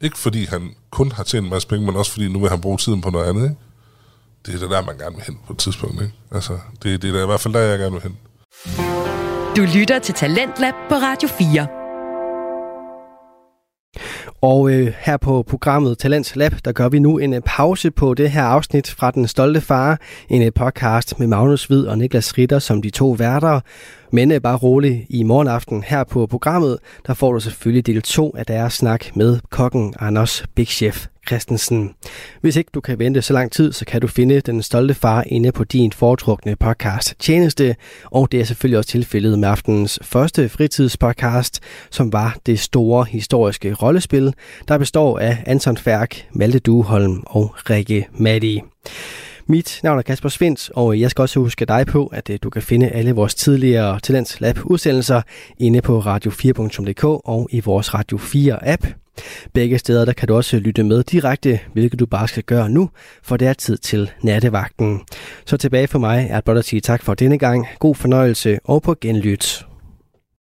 Ikke fordi han kun har tjent en masse penge, men også fordi nu vil han bruge tiden på noget andet. Ikke? Det er det der, man gerne vil hen på et tidspunkt. Ikke? Altså, det, det er der, i hvert fald der, jeg gerne vil hen. Du lytter til Talentlab på Radio 4. Og øh, her på programmet Talents Lab, der gør vi nu en øh, pause på det her afsnit fra Den Stolte Far. En øh, podcast med Magnus Hvid og Niklas Ritter som de to værter. Men øh, bare rolig, i morgen aften her på programmet, der får du selvfølgelig del 2 af deres snak med kokken Anders Big Chef Christensen. Hvis ikke du kan vente så lang tid, så kan du finde Den Stolte Far inde på din foretrukne podcast tjeneste, og det er selvfølgelig også tilfældet med aftenens første fritidspodcast, som var det store historiske rollespil, der består af Anton Færk, Malte Duholm og Rikke Matti. Mit navn er Kasper Svendt, og jeg skal også huske dig på, at øh, du kan finde alle vores tidligere Talents Lab udsendelser inde på radio4.dk og i vores Radio 4 app. Begge steder der kan du også lytte med direkte, hvilket du bare skal gøre nu, for det er tid til nattevagten. Så tilbage for mig er blot at sige tak for denne gang, god fornøjelse og på genlyt.